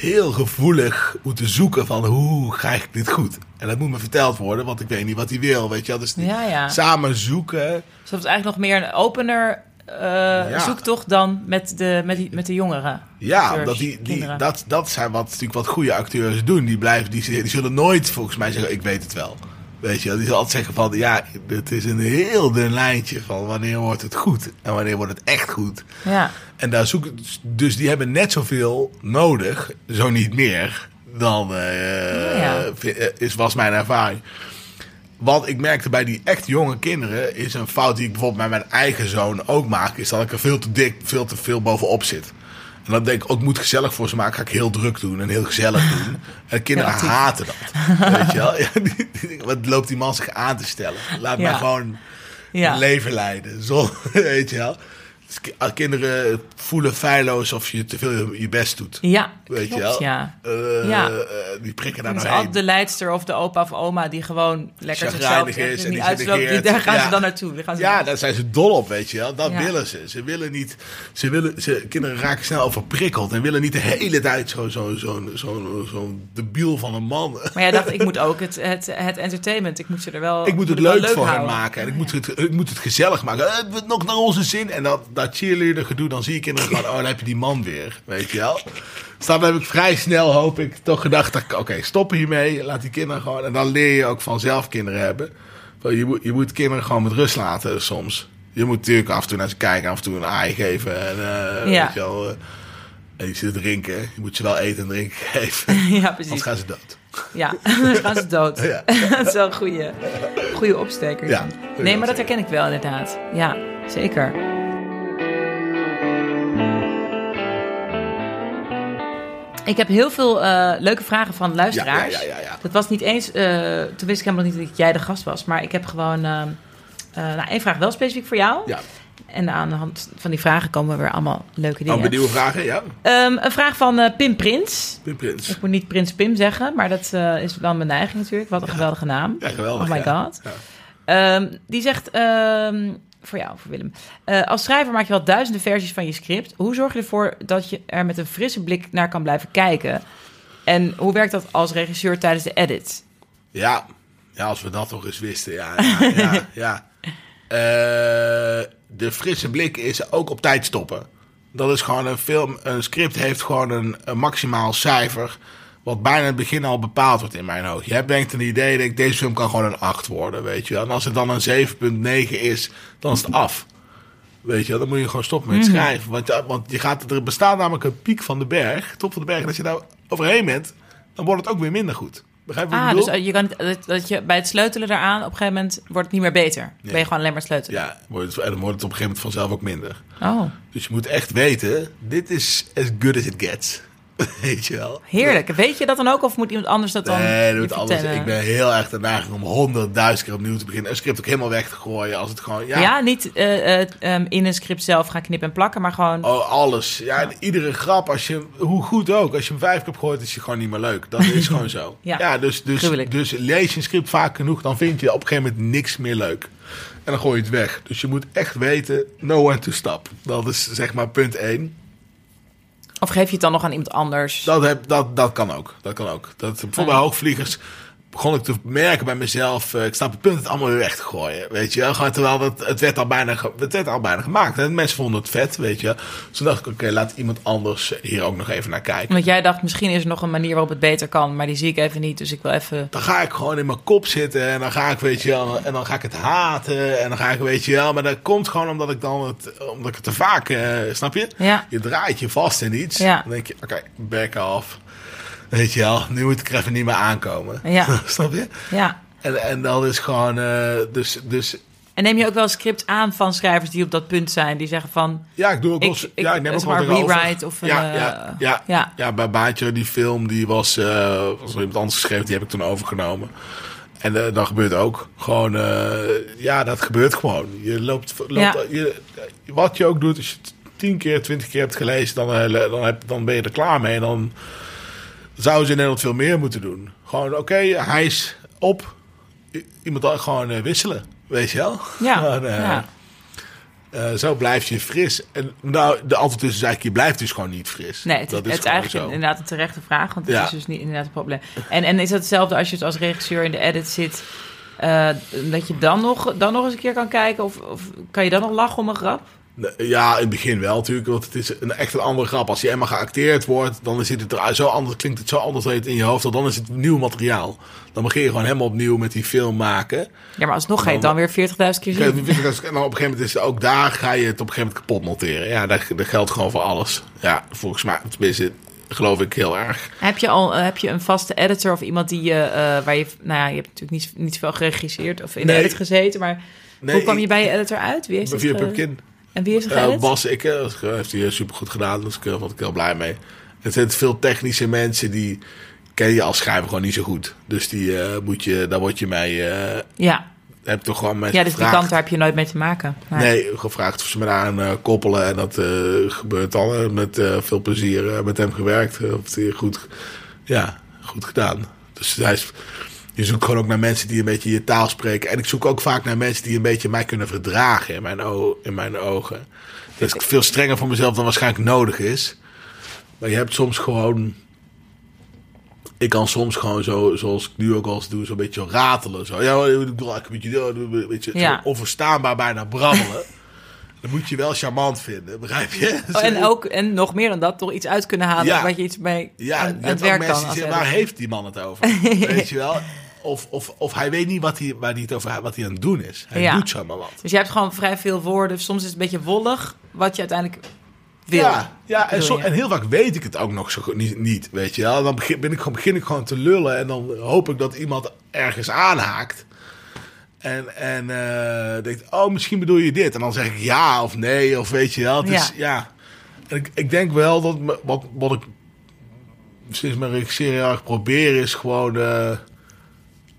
heel gevoelig moeten zoeken van hoe krijg ik dit goed. En dat moet me verteld worden, want ik weet niet wat hij wil. Weet je wel? Dus ja. samen zoeken. Dus dat is eigenlijk nog meer een opener eh, zoektocht dan met de, met die, met de jongeren. Ja, acteurs, omdat die, die, kinderen. dat, dat zijn wat, natuurlijk wat goede acteurs doen. Die, blijven, die, die zullen nooit volgens mij zeggen, ik weet het wel. Weet je, die zullen altijd zeggen van, ja, het is een heel dun lijntje van wanneer wordt het goed en wanneer wordt het echt goed. Ja. En daar zoeken, dus die hebben net zoveel nodig, zo niet meer, dan eh, Ja. eh, is, was mijn ervaring. Wat ik merkte bij die echt jonge kinderen, is een fout die ik bijvoorbeeld bij mijn eigen zoon ook maak, is dat ik er veel te dik, veel te veel bovenop zit. En dan denk ik, ook ik moet gezellig voor ze maken, ga ik heel druk doen en heel gezellig doen. En kinderen haten dat. Weet je wel? Ja, die- die- wat loopt die man zich aan te stellen? Laat Ja. mij gewoon Ja. leven leiden. Zo, weet je wel. Dus als kinderen voelen feilloos of je te veel je- best doet. Ja, Weet klopt, je wel? ja. Eh, Ja. eh, die prikken daar Het is nou altijd de heen. leidster of de opa of oma die gewoon lekker zichzelf is en die uitsloopt. Die- genegeerd. Daar gaan ze dan naartoe. Daar gaan ze Ja, daar zijn ze dol op, weet je wel. Dat Ja. willen ze. Ze willen niet... Ze willen, ze, kinderen raken snel overprikkeld en willen niet de hele tijd zo'n zo, zo, zo, zo debiel van een man. Maar jij dacht, ik moet ook het, het, het entertainment. Ik moet ze er wel. Ik moet het leuk, voor hen maken. En ik moet, het, ik moet het gezellig maken. Eh, nog naar onze zin. En dat, dat cheerleader gedoe, dan zie ik kinderen gewoon... Oh, dan heb je die man weer. Weet je wel? Dus dan heb ik vrij snel, hoop ik, toch gedacht... dat Oké, stop hiermee. Laat die kinderen gewoon... En dan leer je ook vanzelf kinderen hebben. Je moet, je moet kinderen gewoon met rust laten soms. Je moet natuurlijk af en toe naar ze kijken. Af en toe een aai geven. En, eh, Ja. weet je wel, eh, en je zit te drinken. Je moet ze wel eten en drinken geven. Ja, Anders precies. gaan ze dood. Ja, dan gaan ze dood. Ja. dat is wel een goede, goede opsteker. Ja, nee, maar dat herken ik wel inderdaad. Ja, zeker. Ik heb heel veel eh, leuke vragen van luisteraars. Ja, ja, ja. Dat was niet eens, eh, toen wist ik helemaal niet dat jij de gast was. Maar ik heb gewoon, eh, nou één vraag wel specifiek voor jou. Ja. En aan de hand van die vragen komen weer allemaal leuke dingen. Allemaal nieuwe vragen, ja. Ehm, een vraag van Pim Prins. Pim Prins. Ik moet niet Prins Pim zeggen, maar dat is wel mijn neiging natuurlijk. Wat een geweldige naam. Ja, geweldig. Oh my god. Ehm, die zegt, ehm, voor jou, voor Willem. Eh, als schrijver maak je wel duizenden versies van je script. Hoe zorg je ervoor dat je er met een frisse blik naar kan blijven kijken? En hoe werkt dat als regisseur tijdens de edit? Ja, ja als we dat toch eens wisten. Ja, ja, ja. ja. Eh, de frisse blik is ook op tijd stoppen. Dat is gewoon een film. Een script heeft gewoon een, een maximaal cijfer. Wat bijna in het begin al bepaald wordt in mijn ogen. Je hebt denkt een idee, denk deze film kan gewoon een 8 worden, weet je wel. En als het dan een 7,9 is, dan is het af. Weet je wel, dan moet je gewoon stoppen met schrijven. Want, want je gaat, er bestaat namelijk een piek van de berg, top van de berg. En als je daar overheen bent, dan wordt het ook weer minder goed. Begrijp je wat ik Ah, bedoel? dus eh, je kan dat, je bij het sleutelen daaraan op een gegeven moment wordt het niet meer beter. Ben je gewoon alleen maar sleutelen. Ja, wordt het, en dan wordt het op een gegeven moment vanzelf ook minder. Oh, Dus je moet echt weten, dit is as good as it gets. Weet je wel? Heerlijk. Weet je dat dan ook of moet iemand anders dat dan Nee, anders. Ik ben heel erg de neiging om honderdduizend keer opnieuw te beginnen. Een script ook helemaal weg te gooien als het gewoon... Ja, Ja, niet eh, eh, ehm, in een script zelf gaan knippen en plakken, maar gewoon... Oh, alles. Ja, iedere grap, als je, hoe goed ook, als je hem vijf keer gehoord, is je gewoon niet meer leuk. Dat is gewoon zo. Ja, dus, dus, gruwelijk. dus lees je een script vaak genoeg, dan vind je op een gegeven moment niks meer leuk. En dan gooi je het weg. Dus je moet echt weten, know when to stop. Dat is zeg maar punt één. Of geef je het dan nog aan iemand anders? Dat, heb, dat, dat kan ook. Dat kan ook. Dat, bijvoorbeeld bij hoogvliegers begon ik te merken bij mezelf. eh, ik snap het punt het allemaal weer weg te gooien. Weet je wel. Gewoon Terwijl het, het, werd al bijna, het werd al bijna gemaakt. En mensen vonden het vet, weet je. Dus toen dacht ik, oké, laat iemand anders hier ook nog even naar kijken. Want jij dacht, misschien is er nog een manier waarop het beter kan, maar die zie ik even niet, dus ik wil even... Dan ga ik gewoon in mijn kop zitten en dan ga ik, weet je wel, en dan ga ik het haten. En dan ga ik, weet je wel, maar dat komt gewoon omdat ik dan het, omdat ik het te vaak, eh, snap je? Ja. Je draait je vast in iets. Ja. Dan denk je, oké, back off. Weet je wel, nu moet ik er even niet meer aankomen. Ja. snap je? Ja. En, en dan is gewoon, eh, dus, dus En neem je ook wel script aan van schrijvers die op dat punt zijn, die zeggen van... ja, ik doe ook wel ja, ik neem ook wel maar rewrite of ja, eh, ja, ja, ja. ja. bij Baantje, die film, die was, eh was iemand anders geschreven, die heb ik toen overgenomen. En eh, dan gebeurt ook gewoon, eh, ja, dat gebeurt gewoon. Je loopt, loopt Ja. je, wat je ook doet, als je tien keer, twintig keer hebt gelezen, dan, eh, dan, heb, dan ben je er klaar mee. En dan zouden ze in Nederland veel meer moeten doen. Gewoon, oké, hij is op. I- Iemand gewoon eh, wisselen, weet je wel? Ja, eh, ja. eh, zo blijf je fris. En nou, de antwoord is dus eigenlijk, je blijft dus gewoon niet fris. Nee, het, dat het is eigenlijk zo. inderdaad een terechte vraag, want het Ja. is dus niet inderdaad een probleem. En, en is dat hetzelfde als je als regisseur in de edit zit, dat je dan nog, dan nog eens een keer kan kijken? Of, of kan je dan nog lachen om een grap? Ja, in het begin wel natuurlijk, want het is een, echt een andere grap. Als je eenmaal geacteerd wordt, dan zit het er zo anders, klinkt het zo anders in je hoofd. Dan is het nieuw materiaal. Dan begin je gewoon helemaal opnieuw met die film maken. Ja, maar alsnog ga je het dan weer 40.000 keer zien. Op een gegeven moment is het ook daar ga je het op een gegeven moment kapot monteren. Ja, dat, dat geldt gewoon voor alles. Ja, volgens mij, tenminste, geloof ik heel erg. Heb je al eh, heb je een vaste editor of iemand die je, eh, waar je, nou ja, je hebt natuurlijk niet, niet zoveel geregisseerd of in Nee. de edit gezeten, maar Nee, hoe kwam je bij je editor uit? Wie heeft Via ge-. En wie heeft het Uh, geëdit? Bas ik eh, heeft hij super goed gedaan. Dus daar was ik heel blij mee. Het zijn veel technische mensen die ken je als schrijver gewoon niet zo goed. Dus die eh, moet je, daar word je mee, eh Ja. heb toch gewoon mee ja, dus die kant daar heb je nooit mee te maken. Nee. Nee, gevraagd of ze me daar aan eh, koppelen. En dat eh, gebeurt eh, met eh, veel plezier eh, met hem gewerkt. Eh, Of hij goed, ja, goed gedaan. Dus hij is, je zoekt gewoon ook naar mensen die een beetje je taal spreken. En ik zoek ook vaak naar mensen die een beetje mij kunnen verdragen in mijn, in mijn ogen. Dat is veel strenger voor mezelf dan waarschijnlijk nodig is. Maar je hebt soms gewoon... Ik kan soms gewoon zo, zoals ik nu ook al eens doe, zo'n beetje ratelen. Zo. Ja, ik bedoel, ik een beetje, een beetje Ja. onverstaanbaar bijna brabbelen. Dan moet je wel charmant vinden, begrijp je? Oh, en ook, en nog meer dan dat, toch iets uit kunnen halen Ja. wat je iets mee Ja, aan, je het werk kan. zeggen, waar heeft die man het over? Weet je wel? Of, of, of hij weet niet wat hij, waar hij het over wat hij aan het doen is. Hij Ja. doet zomaar wat. Dus je hebt gewoon vrij veel woorden. Soms is het een beetje wollig, wat je uiteindelijk wil. Ja, ja en, zo, en heel vaak weet ik het ook nog zo goed niet, niet weet je wel. Dan begin, ben ik gewoon, begin ik gewoon te lullen en dan hoop ik dat iemand ergens aanhaakt. En, en eh, denkt, oh, misschien bedoel je dit. En dan zeg ik ja of nee, of weet je wel. Het is, ja. En ik, ik denk wel dat wat, wat ik sinds mijn regisseren probeer is gewoon eh,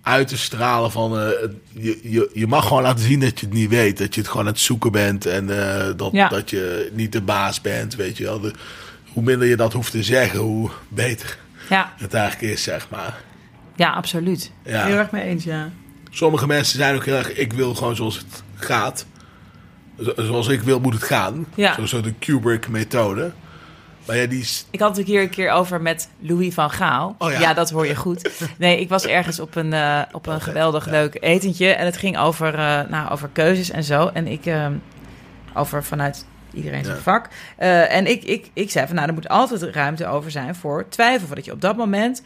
uit te stralen van... eh, je, je, je mag gewoon laten zien dat je het niet weet. Dat je het gewoon aan het zoeken bent en eh, dat, Ja. dat je niet de baas bent, weet je wel. De, hoe minder je dat hoeft te zeggen, hoe beter Ja, het eigenlijk is, zeg maar. ja, absoluut. Ja. Heel erg mee eens, ja. Sommige mensen zijn ook heel erg, ik wil gewoon zoals het gaat. Zo- Zoals ik wil, moet het gaan. Ja. Zo, zo de Kubrick-methode. Maar ja, die. Ik had het hier een keer over met Louis van Gaal. Oh ja. dat hoor je goed. Nee, ik was ergens op een, eh, op een geweldig leuk etentje. En het ging over, eh, nou, over keuzes en zo. En ik, eh, over vanuit iedereen zijn Ja. vak. Eh, en ik, ik, ik zei van, nou, er moet altijd ruimte over zijn voor twijfel. Voordat je op dat moment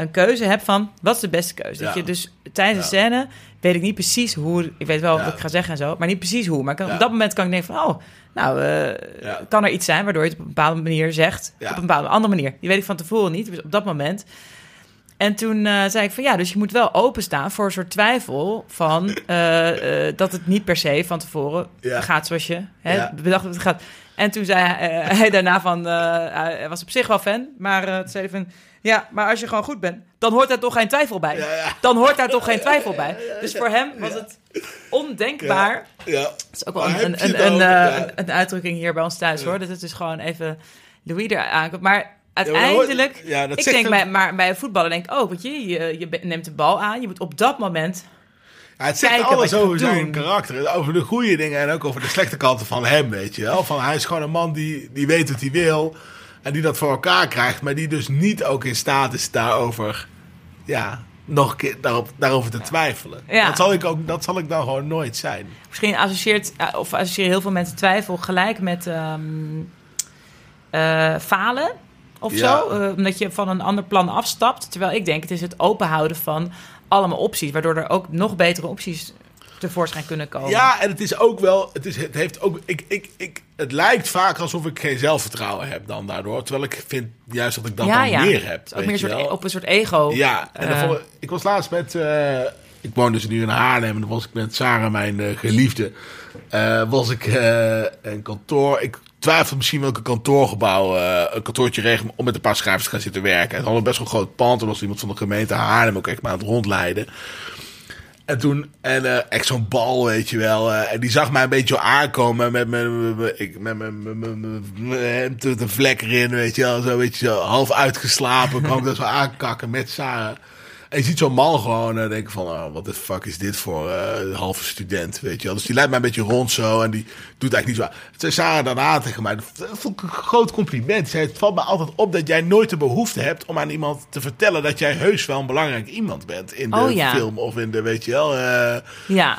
een keuze hebt van, wat is de beste keuze? Dat je dus tijdens de scène, weet ik niet precies hoe... Ik weet wel wat ik ga zeggen en zo, maar niet precies hoe. Maar kan- op dat moment kan ik denken van, oh, nou, eh, kan er iets zijn waardoor je het op een bepaalde manier zegt. Ja. Op een bepaalde andere manier. Die weet ik van tevoren niet. Dus op dat moment. En toen eh, zei ik van ja, dus je moet wel openstaan voor een soort twijfel van eh, dat het niet per se van tevoren Ja. gaat zoals je hè, Ja. bedacht dat het gaat. En toen zei hij, hij daarna van, hij was op zich wel fan, maar toen zei hij van ja, maar als je gewoon goed bent, dan hoort daar toch geen twijfel bij. Ja, ja. Dan hoort daar toch geen twijfel bij. Dus voor hem was het ondenkbaar. Ja. Dat is ook wel een, een, eh, ja. een, een uitdrukking hier bij ons thuis hoor. Dat het dus gewoon even Louis er aankomt. Maar uiteindelijk, hoort- ja, dat ik denk hem- bij, maar bij een voetballer denk ik, oh, weet je, je, je neemt de bal aan. Je moet op dat moment. Ja, het zegt kijken alles over zijn doen. karakter. Over de goede dingen en ook over de slechte kanten van hem, weet je wel. Van, hij is gewoon een man die, die weet wat hij wil. En die dat voor elkaar krijgt. Maar die dus niet ook in staat is daarover... Ja, nog een keer daarop, daarover te twijfelen. Ja. Dat, zal ik ook, dat zal ik dan gewoon nooit zijn. Misschien associeert, eh, of associëren heel veel mensen twijfel gelijk met ehm, eh, falen of Ja. zo. Eh, omdat je van een ander plan afstapt. Terwijl ik denk, het is het openhouden van allemaal opties. Waardoor er ook nog betere opties tevoorschijn kunnen komen. Ja, en het is ook wel... Het, is, het, heeft ook, ik, ik, ik, het lijkt vaak alsof ik geen zelfvertrouwen heb dan daardoor. Terwijl ik vind juist dat ik ja, dan ja. meer heb. Ook meer soort, wel. op een soort ego. Ja, en Eh. ik was laatst met. eh, ik woon dus nu in Haarlem. En dan was ik met Sarah, mijn eh, geliefde. was ik een kantoor. Ik twijfel misschien welke kantoorgebouw. een kantoortje regelen om met een paar schrijvers te gaan zitten werken. Het had een best wel groot pand. Er was iemand van de gemeente Haarlem ook echt maar aan het rondleiden. En toen, en eh, echt zo'n bal, weet je wel. eh, en die zag mij een beetje aankomen met mijn vlek erin, weet je wel. Zo, weet je, zo half uitgeslapen. kwam ik dat zo aankakken met Sarah. En je ziet zo'n man gewoon eh, denken van, oh, wat de fuck is dit voor eh, halve student, weet je wel. Dus die leidt mij een beetje rond zo en die doet eigenlijk niet zo zei Sarah daarna tegen mij, dat vond ik een groot compliment. Zei, het valt me altijd op dat jij nooit de behoefte hebt om aan iemand te vertellen dat jij heus wel een belangrijk iemand bent in de Oh, ja. film of in de, weet je wel. eh, Ja.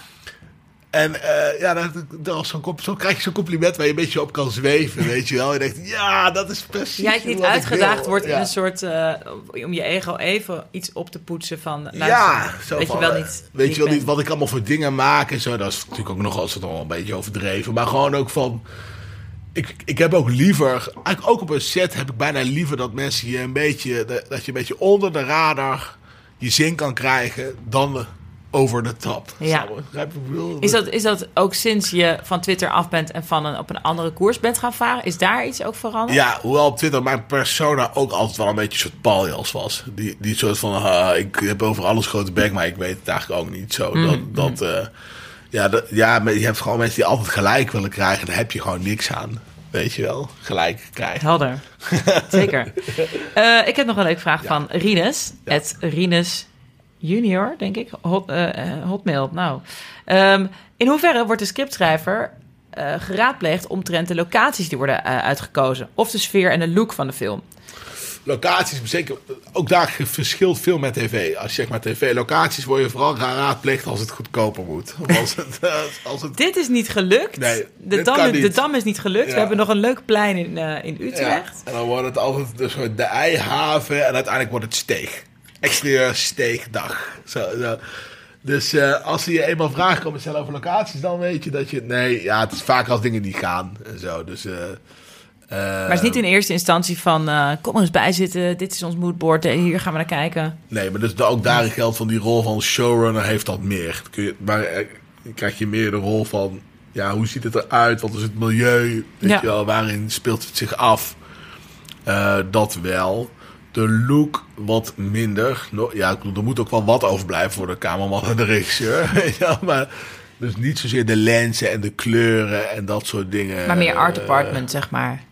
En eh, ja, dat, dat comp- zo krijg je zo'n compliment waar je een beetje op kan zweven, weet je wel. Je denkt, ja, dat is precies Jij niet uitgedaagd wordt in een soort... eh, om je ego even iets op te poetsen van... luister, ja, zo weet van, je wel eh, niet... wie Weet je wel niet wat ik allemaal voor dingen maak en zo. Dat is natuurlijk ook nog altijd wel een beetje overdreven. Maar gewoon ook van. Ik, ik heb ook liever, eigenlijk ook op een set heb ik bijna liever dat mensen je een beetje, dat je een beetje onder de radar je zin kan krijgen dan over de top. Ja. Is dat, is dat ook sinds je van Twitter af bent en van een, op een andere koers bent gaan varen? Is daar iets ook veranderd? Ja, hoewel op Twitter mijn persona ook altijd wel een beetje een soort paljas was. Die, die soort van, ik heb over alles grote bek, maar ik weet het eigenlijk ook niet zo. Dat, dat, eh, ja, dat, ja, je hebt gewoon mensen die altijd gelijk willen krijgen. Daar heb je gewoon niks aan. Weet je wel, gelijk krijgen. Helder. Zeker. Eh, ik heb nog een leuke vraag van Rinus. Ja. Het Rinus junior, denk ik. Hot, eh, eh, hotmail. Nou. Ehm, in hoeverre wordt de scriptschrijver eh, geraadpleegd omtrent de locaties die worden uitgekozen? Of de sfeer en de look van de film? Locaties, zeker, ook daar verschilt veel met tv. Als je zeg maar tv-locaties word je vooral geraadpleegd als het goedkoper moet. Als het, als het, Dit is niet gelukt. Nee, de, dam, de dam is niet gelukt. Ja. We hebben nog een leuk plein in, in ja, Utrecht. en dan wordt het altijd dus de eihaven en uiteindelijk wordt het steeg. Exterieur steegdag. Zo, zo. Dus eh, als ze je eenmaal vragen komen stellen over locaties, dan weet je dat je... Nee, ja, het is vaak als dingen niet gaan en zo. Dus, eh, eh, Maar het is niet in eerste instantie van... kom er eens bij zitten, dit is ons moodboard, hier gaan we naar kijken. Nee, maar dus ook daarin geldt van die rol van showrunner heeft dat meer. Kun je, maar krijg je meer de rol van, ja, hoe ziet het eruit? Wat is het milieu? Weet Ja. je wel, waarin speelt het zich af? Dat wel. De look wat minder. No, ja, ik bedoel, er moet ook wel wat overblijven voor de cameraman en de regisseur. maar dus niet zozeer de lenzen en de kleuren en dat soort dingen. Maar meer art eh, department, zeg maar.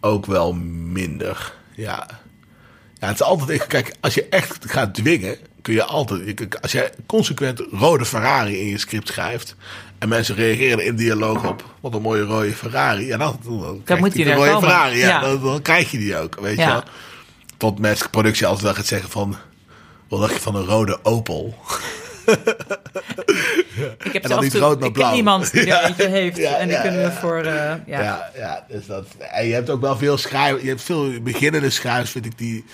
ook wel minder. Ja. Ja, het is altijd. Kijk, als je echt gaat dwingen, kun je altijd. Als je consequent rode Ferrari in je script schrijft. En mensen reageren in dialoog op. wat een mooie rode Ferrari. Ja, dan, dan, krijg moet je die een er rode komen. Ferrari. Ja, Ja. Dan, dan krijg je die ook. Weet je wel. Tot met productie altijd wel gaat zeggen van. wat dacht je van een rode Opel? Ik heb En dan niet rood, maar ik ken blauw. iemand die er eentje heeft. Ja, en die ja, kunnen we ja. voor... ja. Ja, ja, dus dat. En je hebt ook wel veel schrijvers. Je hebt veel beginnende schrijvers, vind ik, die,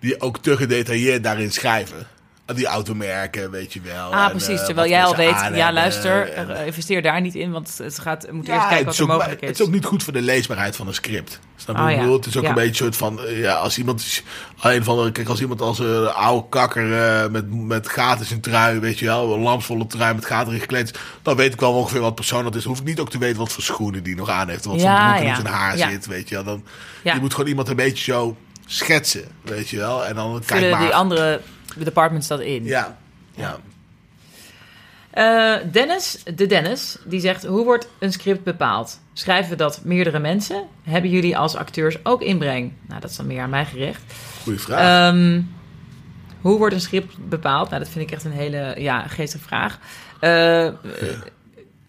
die ook te gedetailleerd daarin schrijven. Die automerken, weet je wel. Ah, En, precies. eh, terwijl jij al weet, ja, luister, en- eh, investeer daar niet in, want het gaat, we moeten Ja, eerst kijken het wat is, er ook, mogelijk is. het is ook niet goed voor de leesbaarheid van een script. Snap je Oh, ja. bedoel? Het is ook Ja. een beetje een soort van... eh, Ja, als iemand... is- Een van de, kijk, als iemand als een oude kakker eh, met, met gaten in zijn trui, weet je wel, een lamsvolle trui met gaten erin gekleed dan weet ik wel ongeveer wat persoon dat is. Dan hoef ik niet ook te weten wat voor schoenen die nog aan heeft, wat voor broek ja. in zijn haar Ja. zit, weet je wel. Dan, Ja. Je moet gewoon iemand een beetje zo schetsen, weet je wel. En dan kijk maar. die andere departments dat in. Ja, ja. Eh, Dennis, de Dennis, die zegt: Hoe wordt een script bepaald? Schrijven dat meerdere mensen? Hebben jullie als acteurs ook inbreng? Nou, dat is dan meer aan mij gericht. Goeie vraag. Ehm, hoe wordt een script bepaald? Nou, dat vind ik echt een hele ja, geestige vraag. Eh, eh,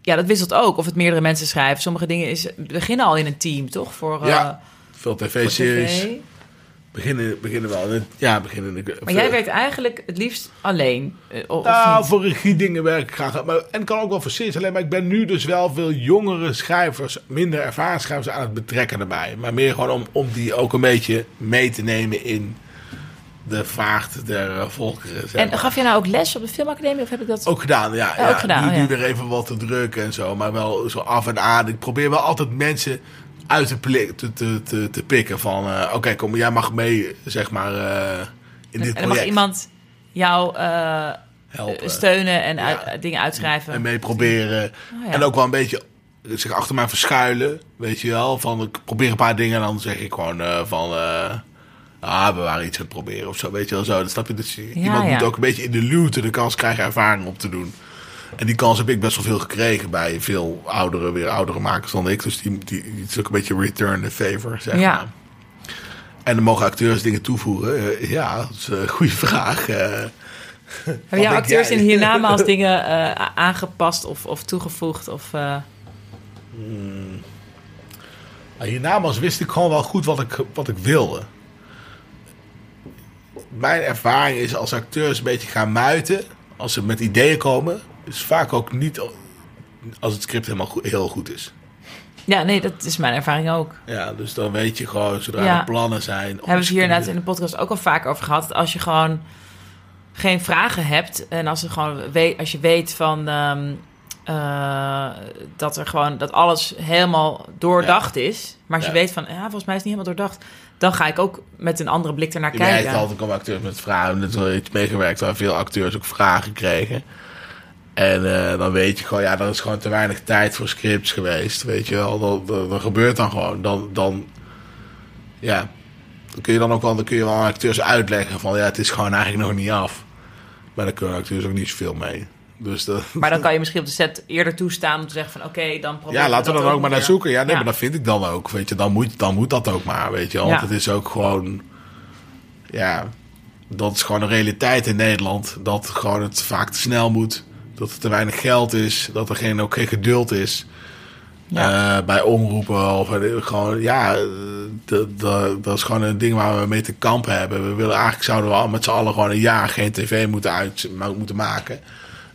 ja, dat wisselt ook of het meerdere mensen schrijven. Sommige dingen is, beginnen al in een team, toch? Voor, eh, ja, veel voor tv-series tv. Beginnen, beginnen wel. Ja, beginnen. Maar jij werkt eigenlijk het liefst alleen. eh, of Nou, niet? voor regiedingen werk ik graag. Maar, en kan ook wel voor series. Alleen maar ik ben nu dus wel veel jongere schrijvers, minder ervaren schrijvers aan het betrekken erbij. Maar meer gewoon om, om die ook een beetje mee te nemen in de vaart der eh, volkeren. zeg En gaf je nou ook les op de filmacademie? Of heb ik dat... Ook gedaan, ja. Ja, ja, ook gedaan, nu, nu ja. weer even wat te drukken en zo. Maar wel zo af en aan. Ik probeer wel altijd mensen uit te, plik- te, te, te, te pikken. Van, eh, oké, kom, jij mag mee, zeg maar, eh, in dit en dan mag project iemand jou eh, helpen. steunen en Ja. uit- dingen uitschrijven. En mee proberen. Oh, ja. En ook wel een beetje zich achter mij verschuilen. Weet je wel. Van ik probeer een paar dingen en dan zeg ik gewoon van. ah, we waren iets aan het proberen of zo. Weet je wel zo. Dat snap je. Dus iemand moet ook een beetje in de luwte de kans krijgen ervaring op te doen. En die kans heb ik best wel veel gekregen bij veel oudere, weer oudere makers dan ik. Dus die, die, die is ook een beetje return the favor, zeg Ja. maar. En dan mogen acteurs dingen toevoegen. Eh, ja, dat is een goede vraag. Eh, Hebben jouw acteurs jij? in hiernamaals dingen eh, aangepast of, of toegevoegd? Of, eh, Maar hiernamaals wist ik gewoon wel goed wat ik, wat ik wilde. Mijn ervaring is als acteurs een beetje gaan muiten, als ze met ideeën komen, is vaak ook niet als het script helemaal goed, heel goed is. Ja, nee, dat is mijn ervaring ook. Ja, dus dan weet je gewoon, zodra Ja. er plannen zijn. Hebben we het hier inderdaad in de podcast ook al vaak over gehad. Dat als je gewoon geen vragen hebt en als, er gewoon weet, als je weet van ehm, eh, dat er gewoon dat alles helemaal doordacht is, maar als je weet van ja, volgens mij is het niet helemaal doordacht, dan ga ik ook met een andere blik ernaar kijken. altijd, komen acteurs met vragen. Is wel iets meegewerkt waar veel acteurs ook vragen kregen. En eh, dan weet je gewoon, ja, er is gewoon te weinig tijd voor scripts geweest. Weet je wel, dat, dat, dat gebeurt dan gewoon. Dan, dan, ja, dan kun je dan ook wel, dan kun je wel aan acteurs uitleggen van, ja, het is gewoon eigenlijk nog niet af. Maar daar kunnen acteurs ook niet zoveel mee. Dus dat, Maar dan kan je misschien op de set eerder toestaan om te zeggen van oké, dan probeer ja, laten we dat dan ook maar naar zoeken. Ja, nee, Ja. maar dat vind ik dan ook. Weet je, dan moet, dan moet dat ook maar. Weet je. Ja. Want het is ook gewoon. Ja, dat is gewoon een realiteit in Nederland. Dat gewoon het vaak te snel moet. Dat er te weinig geld is. Dat er geen, ook geen geduld is. Ja. Eh, bij omroepen of eh, gewoon, ja, eh, dat, dat, dat is gewoon een ding waar we mee te kampen hebben. We willen eigenlijk zouden we al met z'n allen gewoon een jaar geen tv moeten, uit, moeten maken.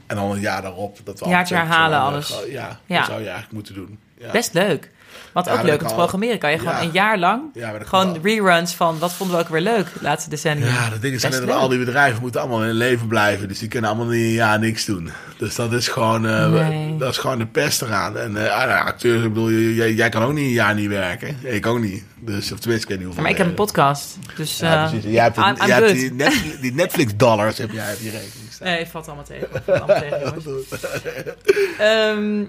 En dan een jaar daarop dat we altijd herhalen alles. gewoon- Ja, Ja. dat zou je eigenlijk moeten doen. Ja. Best leuk. Wat ook dat leuk kan om te programmeren. Kan je gewoon een jaar lang dat gewoon kan reruns van wat vonden we ook weer leuk de laatste decennia. Ja, de dingen zijn Best dat al die bedrijven moeten allemaal in leven blijven. Dus die kunnen allemaal niet een jaar niks doen. Dus dat is gewoon, eh, Nee. dat is gewoon de pest eraan. En eh, ah, nou, acteurs, ik bedoel, jij, jij kan ook niet een jaar niet werken. Ik ook niet. Dus, of tenminste, ik weet niet hoeveel. maar ik heb een podcast. Dus Ja, eh, precies. Jij hebt, jij die, Netflix, die Netflix dollars heb jij op je rekening staan. Nee, valt allemaal tegen. Valt allemaal tegen jongens. Ehm,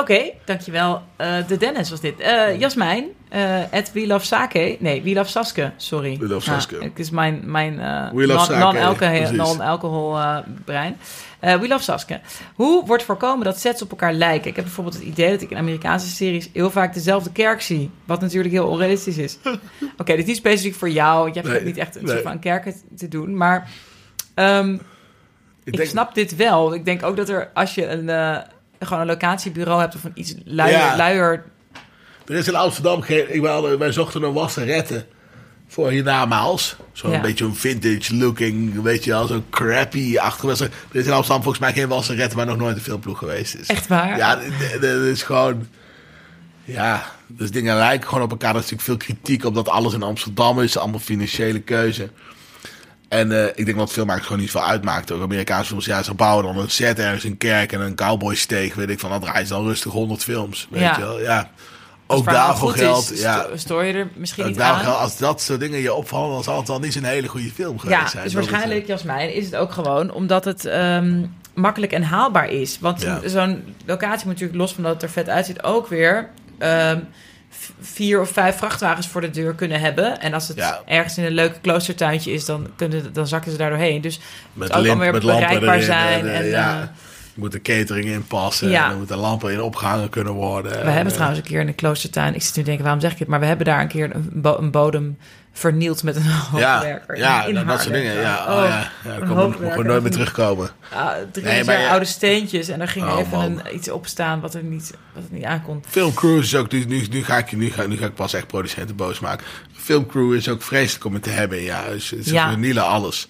Oké, dankjewel. Eh de Dennis was dit. Eh Jasmijn, eh at We Love Sake. Nee, We Love Saske, sorry. We Love Ja, Saske. Het is mijn, mijn non- non-alcohol precies. non-alcohol, eh, brein. We Love Saske. Hoe wordt voorkomen dat sets op elkaar lijken? Ik heb bijvoorbeeld het idee dat ik in Amerikaanse series heel vaak dezelfde kerk zie. Wat natuurlijk heel onrealistisch is. Oké, dit is niet specifiek voor jou. want Je hebt Nee, niet echt een nee. soort van kerken te doen. Maar ehm, ik, denk- snap dit wel. Ik denk ook dat er, als je een, gewoon een locatiebureau hebt of een iets luier, Ja. luier Er is in Amsterdam geen... Ik wou, wij zochten een wasserette voor hiernamaals. Zo'n Ja. beetje een vintage looking, weet je wel, zo'n crappy-achtige wasser- Er is in Amsterdam volgens mij geen wasserette waar nog nooit een filmploeg geweest is. Echt waar? Ja, dat is gewoon... Ja, dus dingen lijken gewoon op elkaar. Er is natuurlijk veel kritiek op dat alles in Amsterdam is. Allemaal financiële keuze. En eh, ik denk dat filmmakers gewoon niet veel uitmaakt. Ook Amerikaanse films, ja, ze bouwen dan een set ergens een kerk en een cowboysteeg, weet ik van. Draaien ze dan rustig 100 films, weet Ja. je wel. Ja. Ook het daarvoor geldt, is, ja. sto- stoor je er misschien niet aan. geldt, als dat soort dingen je opvallen, dan zal het wel niet zo'n hele goede film geweest Ja, zijn. dus Dat het, waarschijnlijk, Jasmijn, is het ook gewoon omdat het ehm, makkelijk en haalbaar is. Want Ja. zo'n locatie moet natuurlijk, los van dat het er vet uitziet, ook weer ehm, vier of vijf vrachtwagens voor de deur kunnen hebben. En als het Ja. ergens in een leuk kloostertuintje is, dan, kunnen, dan zakken ze daar doorheen. Dus met, het alweer met bereikbaar erin zijn. En, En, eh, ja. eh, Er moet de catering in passen. Ja. En er moeten lampen in opgehangen kunnen worden. we En, hebben eh, trouwens een keer in de kloostertuin, ik zit nu te denken, waarom zeg ik het? Maar we hebben daar een keer een, bo- een bodem vernield met een Ja, hoogwerker. ja in nou, dat soort dingen. Ja, oh, Oh, ja. ja een dat komt hoogwerker gewoon nooit meer terugkomen. Ah, drie Nee, jaar maar ja. oude steentjes en er ging Oh, even man. een, iets opstaan wat er niet, wat er niet aankomt. Filmcrew is ook, nu, nu, nu, ga ik, nu, ga, nu ga ik pas echt producenten boos maken. Filmcrew is ook vreselijk om het te hebben. Ja, ze, ze Ja. vernielen alles.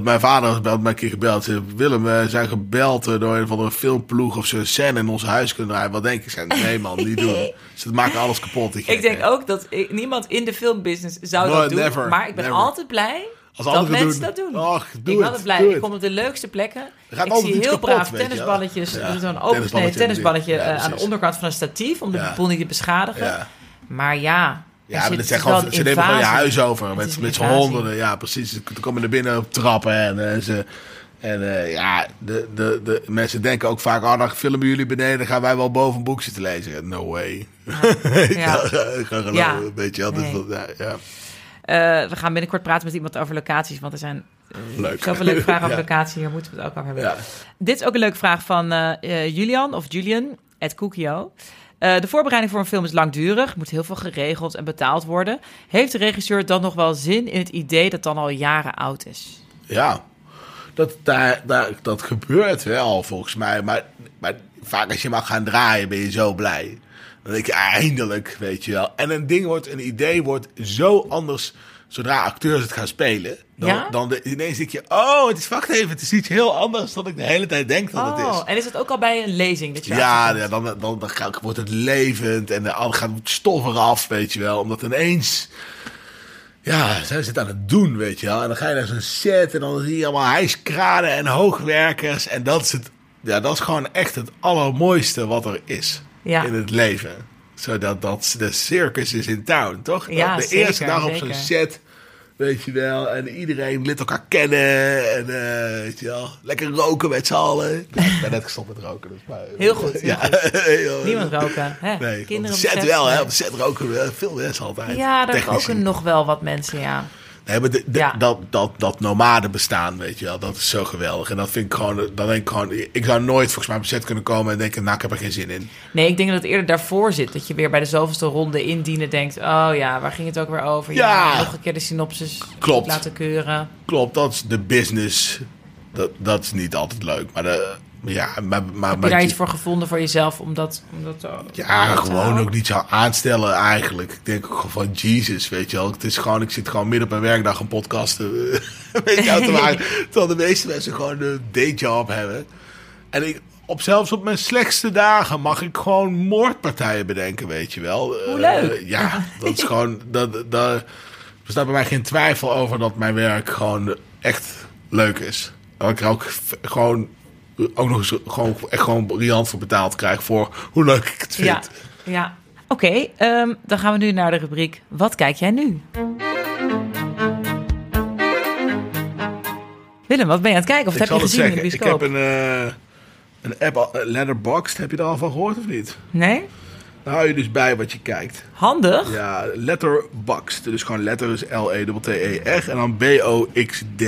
Mijn vader had mij een keer gebeld. Willem, we zijn gebeld door een van de filmploeg of ze een scène in ons huis kunnen draaien. Wat denk ik? Zei, nee man, niet doen. Ze maken alles kapot. die Ik denk ook dat niemand in de filmbusiness zou No, dat doen. never, maar ik ben never. altijd blij Als dat mensen doen. dat doen. Och, doe ik ben altijd blij. Ik kom op de leukste plekken. Gaat ik zie heel kapot, braaf tennisballetjes. Ja, Zo'n tennisballetje in tennisballetje ja, aan de onderkant van een statief. Om de boel niet te beschadigen. Maar ja... er Ja, maar dat zijn gewoon, een ze nemen gewoon je huis over Het met, een met z'n honderden. Ja, precies. Ze komen naar binnen op trappen en eh, ze... En eh, ja, de, de, de mensen denken ook vaak, oh, dan filmen jullie beneden, dan gaan wij wel boven een boek zitten lezen. No way. Ja. ik ga Ja. weet je wel. Dus Nee. dat- ja, ja, Eh, we gaan binnenkort praten met iemand over locaties. Want er zijn eh, leuk. zoveel leuke vragen over Ja. locatie. Hier moeten we het ook over hebben. Ja. Dit is ook een leuke vraag van eh, eh, Julian of Julian, at Cookio. Eh, de voorbereiding voor een film is langdurig, moet heel veel geregeld en betaald worden. Heeft de regisseur dan nog wel zin in het idee dat dan al jaren oud is? Ja, dat, daar, daar, dat gebeurt wel volgens mij. Maar, maar vaak als je mag gaan draaien ben je zo blij. Dan je eindelijk, weet je wel. En een ding wordt, een idee wordt zo anders zodra acteurs het gaan spelen. Dan, Ja? dan de, ineens denk je, oh, het is, wacht even, het is iets heel anders dan ik de hele tijd denk dat het is. Oh, en is dat ook al bij een lezing? Dat je Ja, ja dan, dan, dan, wordt het levend en dan gaat het stof eraf, weet je wel. Omdat ineens, ja, zij zitten aan het doen, weet je wel. En dan ga je naar zo'n set en dan zie je allemaal hijskranen en hoogwerkers. En dat is, het, ja, dat is gewoon echt het allermooiste wat er is Ja. in het leven. Zodat dat de circus is in town, toch? Ja, de zeker, eerste dag op zo'n set, weet je wel. En iedereen leert elkaar kennen. En eh, weet je wel, lekker roken met z'n allen. Ik ben net gestopt met roken. Dus maar, Heel goed, heel ja, Niemand roken. Hè? Nee, Kinderen op de set wel, hè? Op de set roken wel veel mensen altijd. Ja, daar roken nog wel wat mensen, ja. Nee, maar de- de- Ja. dat, dat, dat nomade bestaan, weet je wel, dat is zo geweldig. En dat vind ik gewoon, dan denk ik gewoon, ik zou nooit volgens mij op set kunnen komen en denken, nou, ik heb er geen zin in. Nee, ik denk dat het eerder daarvoor zit. Dat je weer bij de zoveelste ronde indienen denkt... oh ja, waar ging het ook weer over? Ja. nog een keer de synopsis Klopt. laten keuren. Klopt, dat is de business. Dat, dat is niet altijd leuk, maar de, ja, maar, maar, Heb je daar iets voor gevonden voor jezelf? Om dat, om dat te- Ja, te gewoon houden? ook niet zo aanstellen eigenlijk. Ik denk ook gewoon van Jesus, weet je wel. Het is gewoon, ik zit gewoon midden op een werkdag een podcast te, weet je te maken. Terwijl de meeste mensen gewoon een dayjob hebben. En ik, op, zelfs op mijn slechtste dagen mag ik gewoon moordpartijen bedenken, weet je wel. Hoe Eh, leuk. ja, dat is gewoon... Dat, dat, er bestaat bij mij geen twijfel over dat mijn werk gewoon echt leuk is. Dat ik er ook gewoon... Ook nog eens gewoon, echt gewoon riant voor betaald krijg voor hoe leuk ik het vind. Ja, ja. Oké, ehm, dan gaan we nu naar de rubriek Wat kijk jij nu? Willem, wat ben je aan het kijken? Of Ik heb je het gezien in de zeggen. Ik bioscoop? heb een, eh, een app, eh, Letterboxd. Heb je er al van gehoord of niet? Nee? Daar hou je dus bij wat je kijkt. Handig? Ja, Letterboxd. Dus gewoon letter is L-E-T-T-E-R. En dan B-O-X-D.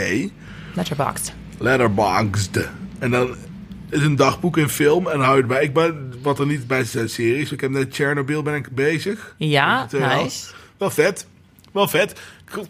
Letterboxd. Letterboxd. En dan is een dagboek in film. En hou je erbij. Ik ben, wat er niet bij zijn series. Ik heb net Chernobyl ben ik bezig. Ja, eh, nice. Wel vet. Wel vet.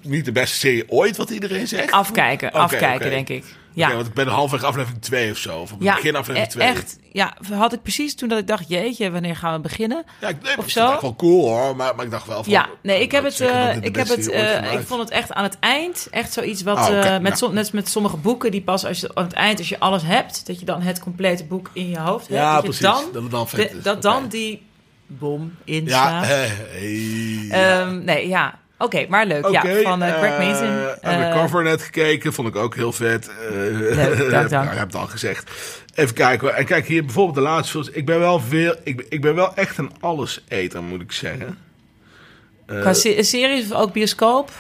Niet de beste serie ooit, wat iedereen zegt. Afkijken, afkijken denk ik. Ja. Ja, want ik ben halfweg aflevering 2 of zo. Of ja begin aflevering e- 2. echt. Ja, had ik precies toen dat ik dacht, jeetje, wanneer gaan we beginnen? Ja, ik, nee, Of zo? Dat wel cool hoor, maar, maar ik dacht wel van... Ja, nee, ik heb het, eh, ik heb het, ooit eh, ik vond het echt aan het eind echt zoiets wat, oké, eh, met, nou. som- net met sommige boeken die pas als je aan het eind, als je alles hebt, dat je dan het complete boek in je hoofd hebt. Ja, dat precies. Je dan, Dat het dan vet de- is. dat dan die bom inslaat. eh, hey, ja. Ehm, nee, ja. Oké, maar leuk. Ja, van eh, Greg eh, Mason. Eh, Undercover net gekeken, vond ik ook heel vet. Leuk, dank, dank. ik heb het al gezegd. Even kijken. En kijk hier bijvoorbeeld de laatste films. Ik ben wel veel. Ik, ben- ik ben wel echt een alleseter, moet ik zeggen. Qua se- series of ook bioscoop?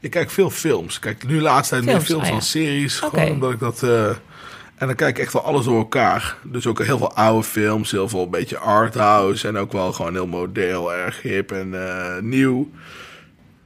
ik kijk veel films. Kijk nu de laatste tijd meer Films, ah, dan ja. series. Gewoon omdat ik dat. en dan kijk ik echt wel alles door elkaar. Dus ook heel veel oude films, heel veel een beetje arthouse. En ook wel gewoon heel model, erg hip en nieuw.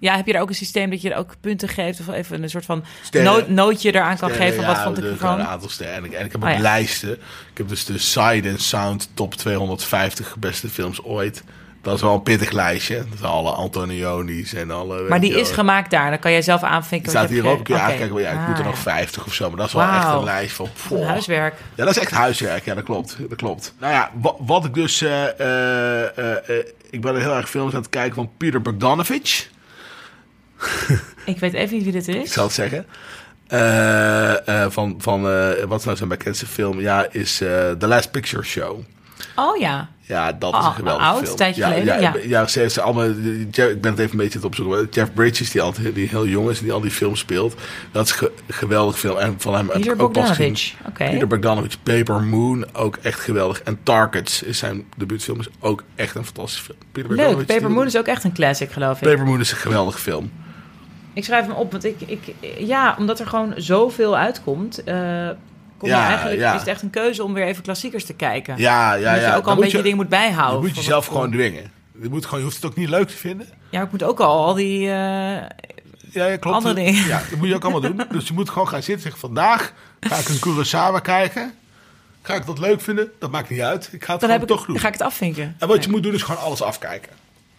Ja, heb je daar ook een systeem dat je er ook punten geeft? Of even een soort van noot, nootje eraan kan Sterren, geven? Wat ja, vond ik er ervan? Een aantal sterren. En ik, en ik heb ook Oh, ja. lijsten. Ik heb dus de Side and Sound top 250 beste films ooit. Dat is wel een pittig lijstje. Dat zijn alle Antonionis en alle... Maar die is wel. gemaakt daar. Dan kan jij zelf aanvinken. Die wat staat hier ook. Kun je ge- aankijken. Ja, ik Ah, moet er nog ja. 50 of zo. Maar dat is wel echt een lijst van... Een huiswerk. Ja, dat is echt huiswerk. Ja, dat klopt. Dat klopt. Nou ja, wat, wat ik dus... eh, eh, eh, ik ben heel erg films aan het kijken van Peter Bogdanovich. Ik weet even niet wie dit Ik is. zal het zeggen. Eh, eh, van, van eh, wat is nou zijn bekendste film? Ja, is The Last Picture Show. Oh ja. Ja, dat is Ah, een geweldige oud, film. een tijdje ja, geleden, Ja, ja. ja. ze, ze allemaal, Jeff- ik ben het even een beetje opzoeken. Jeff Bridges, die, altijd, die heel jong is en die al die films speelt. Dat is ge- een geweldig film. En van hem Peter ik. Bogdanovich. Oké. Peter Bogdanovich, Paper Moon, ook echt geweldig. En Targets is zijn debuutfilm, is ook echt een fantastische film. Peter Leuk. Paper Moon is ook echt een classic, geloof ik. Paper Moon is een geweldige film. Ik schrijf hem op, want ik, ik, ja, omdat er gewoon zoveel uitkomt, eh, kom je Ja, eigenlijk, ja. is het echt een keuze om weer even klassiekers te kijken. Ja, ja, dat ja. je ook al een moet beetje dingen moet bijhouden. Dat moet je zelf gewoon dwingen. Je, moet gewoon, je hoeft het ook niet leuk te vinden. Ja, ik moet ook al al die... eh, Ja, ja klopt. Andere dingen. Ja, dat moet je ook allemaal doen. Dus je moet gewoon gaan zitten en zeggen... Vandaag ga ik een Kurosawa kijken. Ga ik dat leuk vinden? Dat maakt niet uit. Ik ga het dan gewoon heb ik, toch doen. dan ga ik het afvinken. En wat je moet doen is gewoon alles afkijken.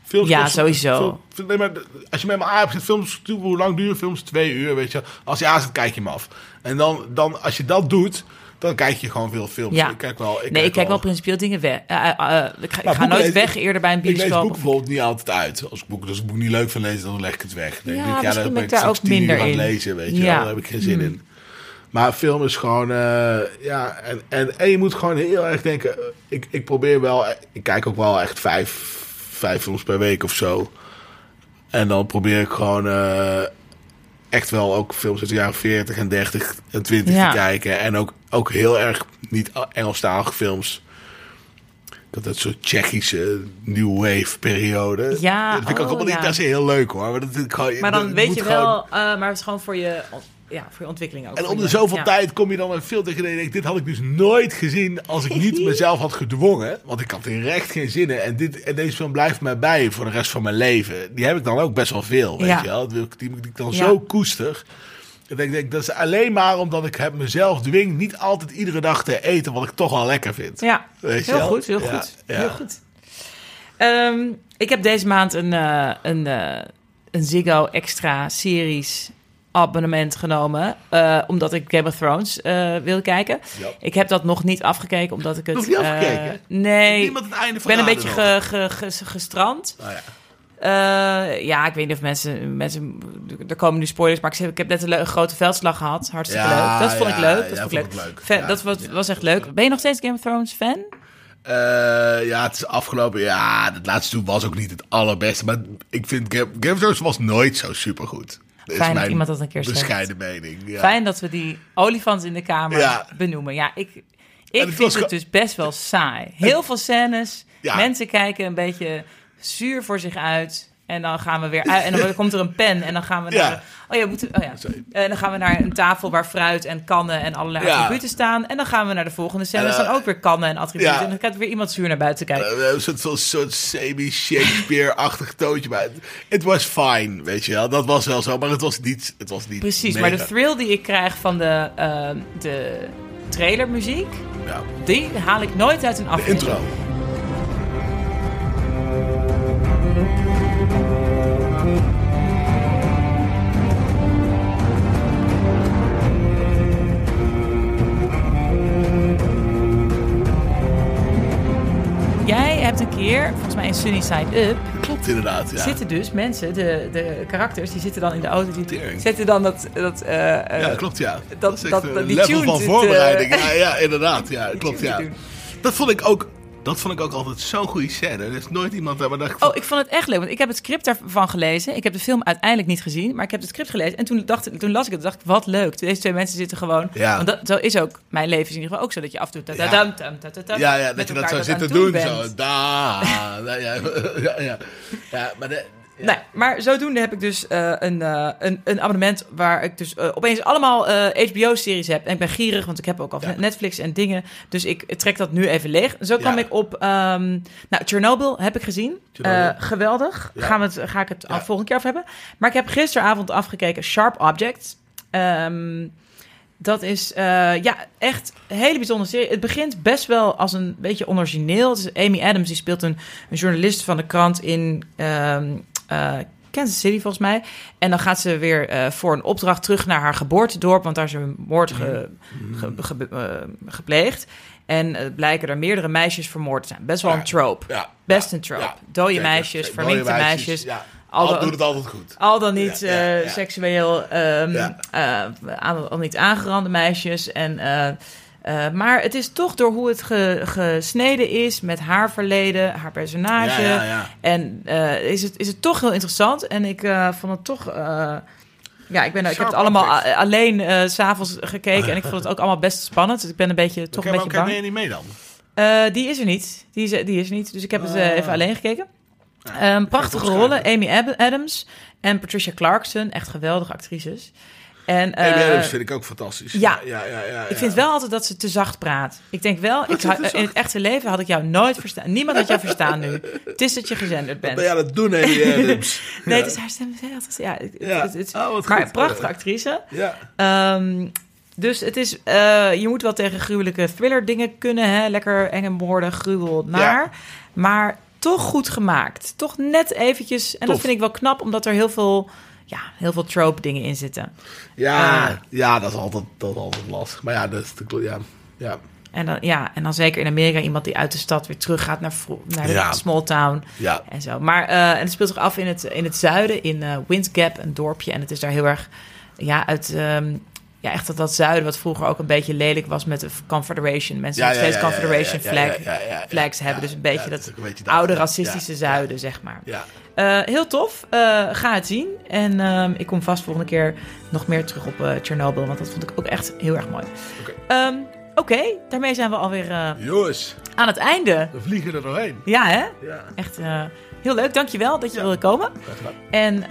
Films Ja, kosten- sowieso. film- nee, maar als je met me aan films, hoe lang duren films? Twee uur, weet je. Als je aan zit, kijk je hem af. En dan, dan, als je dat doet, dan kijk je gewoon veel films. Ja. Ik kijk wel, ik nee, ik kijk wel principieel dingen weg. Eh, eh, eh, ik ga, ik ga boeken nooit weg eerder bij een Ik lees bioscoop. boeken bijvoorbeeld niet altijd uit. Als ik boek, als ik boek niet leuk vind lezen, dan leg ik het weg. Dan Ja, denk ik, dan ben ik daar ook minder in. lezen, weet je Ja. wel. Daar heb ik geen zin in. Maar film is gewoon, ja, en, en, en je moet gewoon heel erg denken. Ik, ik probeer wel, ik kijk ook wel echt vijf, vijf films per week of zo. En dan probeer ik gewoon eh, echt wel ook films uit de jaren 40 en 30 en 20 Ja. te kijken. En ook, ook heel erg niet Engelstalige films. Dat dat soort Tsjechische New Wave periode. Ja, dat vind ik ook oh, allemaal ja. niet per se heel leuk hoor. Maar, dat, ik Maar dan dat weet je gewoon- wel, eh, maar het is gewoon voor je, ja, voor je ontwikkeling ook. En om de zoveel ja. tijd kom je dan een film tegen en je denkt, dit had ik dus nooit gezien als ik niet mezelf had gedwongen. Want ik had er echt geen zin in. En, dit, en deze film blijft mij bij voor de rest van mijn leven. Die heb ik dan ook best wel veel, weet Ja. je wel. Die, die, die ik dan zo koester. En ik denk, dat is alleen maar omdat ik het mezelf dwing niet altijd iedere dag te eten wat ik toch wel lekker vind. Ja, Weet heel goed, heel goed. Heel goed. Ik heb deze maand een, eh, een, eh, een Ziggo Extra Series abonnement genomen. eh, omdat ik Game of Thrones eh wilde kijken. Ja. Ik heb dat nog niet afgekeken, omdat ik het... Nog niet eh, afgekeken? nee, Niemand het einde ik ben een beetje verraden ge, ge, ge- gestrand. Oh, ja. Ja, ik weet niet of mensen, mensen... Er komen nu spoilers, maar ik, heb net een, grote veldslag gehad. Hartstikke Ja, leuk. Dat vond ik leuk. Dat ja, vond ik leuk. Fan- Ja. dat was, was echt leuk. Ben je nog steeds Game of Thrones fan? Ja, het is afgelopen. Ja, het laatste toe was ook niet het allerbeste. Maar ik vind Game, Game of Thrones was nooit zo supergoed. Fijn dat iemand dat een keer zegt. bescheiden mening. Ja. Fijn dat we die olifant in de kamer Ja. benoemen. Ja, ik, ik het vind het dus best wel saai. Heel veel scènes. Ja. Mensen kijken een beetje zuur voor zich uit. En dan gaan we weer uit. En dan komt er een pen. En dan gaan we Ja. naar. Oh ja, moeten, oh ja. En dan gaan we naar een tafel waar fruit en kannen en allerlei Ja. attributen staan. En dan gaan we naar de volgende scène. Er eh, staan ook weer kannen en attributen. En dan gaat weer iemand zuur naar buiten kijken. Eh, Een soort, soort, semi-Shakespeare-achtig toontje. Maar het- was fine, weet je wel. Dat was wel zo, maar het was niet... Het was niet Precies, mega. maar de thrill die ik krijg van de, eh, de trailermuziek, Ja, die haal ik nooit uit een de aflevering. intro. Hebt een keer, volgens mij in Sunny Side Up, Klopt inderdaad, ja. zitten dus mensen, de, de karakters, die zitten dan in de auto, die Tering. zetten dan dat, dat eh, eh, Ja, klopt, ja. dat- dat- een dat- die level van voorbereiding. Ja, ja, inderdaad. Ja, klopt, ja. Dat vond ik ook... Dat vond ik ook altijd zo'n goede scène. Er is nooit iemand daar maar dacht Oh, van, ik vond het echt leuk, want ik heb het script daarvan gelezen. Ik heb de film uiteindelijk niet gezien, maar ik heb het script gelezen. En toen, dacht, ik- toen las ik het, dacht ik, wat leuk. Deze twee mensen zitten gewoon... Ja. Want dat, zo is ook, mijn leven is in ieder geval ook zo, dat je af en toe... Ja. Ja, dat je dat elkaar zo zit aan te het doen. bent. Zo, da, ja, ja, ja, ja. Ja, maar de, ja. Nee, maar zodoende heb ik dus eh, een, eh, een, een abonnement waar ik dus eh, opeens allemaal HBO-series heb. En ik ben gierig, want ik heb ook al Ja. Netflix en dingen. Dus ik trek dat nu even leeg. Zo kwam Ja. ik op... ehm nou, Chernobyl heb ik gezien. Geweldig. Gaan we het, ga ik het volgende keer over hebben. Maar ik heb gisteravond afgekeken Sharp Objects. Ehm, dat is ja, echt een hele bijzondere serie. Het begint best wel als een beetje onorigineel. Het is Amy Adams, die speelt een, een journalist van de krant in ehm, eh, Kansas City, volgens mij. En dan gaat ze weer eh, voor een opdracht terug naar haar geboortedorp, want daar is een moord ge- ge- ge- eh, gepleegd. En blijken er meerdere meisjes vermoord te zijn. Best wel een trope. Ja, Best een trope. ja. Dode meisjes, verminkte meisjes. Ja, Al doet het altijd goed. Al dan niet Ja, ja, ja. seksueel, aan, al niet aangerande meisjes. En, eh, eh, maar het is toch door hoe het ge- gesneden is met haar verleden, haar personage. Ja, ja, ja. En eh, is, het, is het toch heel interessant. En ik eh, vond het toch. ja, ik, ben, ik heb het allemaal alleen s s'avonds gekeken. En ik vond het ook allemaal best spannend. Dus ik ben een beetje, toch een beetje bang. je niet mee dan? Die is er niet. Die is, die is er niet. Dus ik heb het Ah. even alleen gekeken. Ehm, prachtige rollen. Amy Adams en Patricia Clarkson. Echt geweldige actrices. En, eh, Adams vind ik ook fantastisch. ja. ja, ja, ja, ik vind wel altijd dat ze te zacht praat. Ik denk wel, ik, ha- in het echte leven had ik jou nooit verstaan. Niemand had jou verstaan nu. Het is dat je gezenderd bent. aan het doen, Amy Adams? Nee, Ja. het is haar stem. Ja, het is- ja, het- Ja. Oh, wat maar goed. prachtige actrice. Ja. Ehm, dus het is, eh, je moet wel tegen gruwelijke thriller dingen kunnen. Hè? Lekker enge moorden, gruwel, naar. Maar toch goed gemaakt. Toch net eventjes. En dat vind ik wel knap, omdat er heel veel, ja, heel veel trope dingen in zitten. Ja, Ah. ja, dat is altijd, dat is altijd lastig. Maar ja, dat is de, ja, ja. En dan, ja, en dan zeker in Amerika iemand die uit de stad weer terug gaat naar, naar de Ja. small town. Ja. En zo. Maar eh, en het speelt zich af in het, in het zuiden, in eh Wind Gap, een dorpje. En het is daar heel erg, ja, uit, ehm, ja, echt dat, dat zuiden, wat vroeger ook een beetje lelijk was met de Confederation. Mensen nog steeds Confederation flag, flags hebben. Dus een beetje dat, beetje oude racistische zuiden, zeg maar. Ja. Eh, heel tof. Eh, ga het zien. En ehm, ik kom vast volgende keer nog meer terug op eh Chernobyl, want dat vond ik ook echt heel erg mooi. Oké. Ehm, daarmee zijn we alweer Jongens, aan het einde. we vliegen er doorheen. Ja, hè? Ja, Echt heel leuk. Dankjewel dat je Ja. wilde komen. En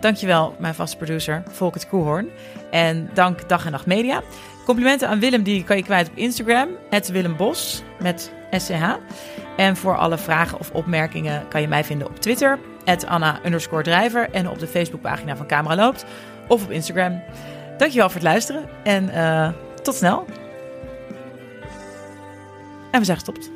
dankjewel, mijn vaste producer, Volkert Koehoorn. En dank Dag en Nacht Media. Complimenten aan Willem, die kan je kwijt op Instagram. Het met SCH. En voor alle vragen of opmerkingen kan je mij vinden op Twitter. Anna drijver. En op de Facebookpagina van Camera Loopt. Of op Instagram. Dankjewel voor het luisteren. En eh, tot snel. En we zijn gestopt.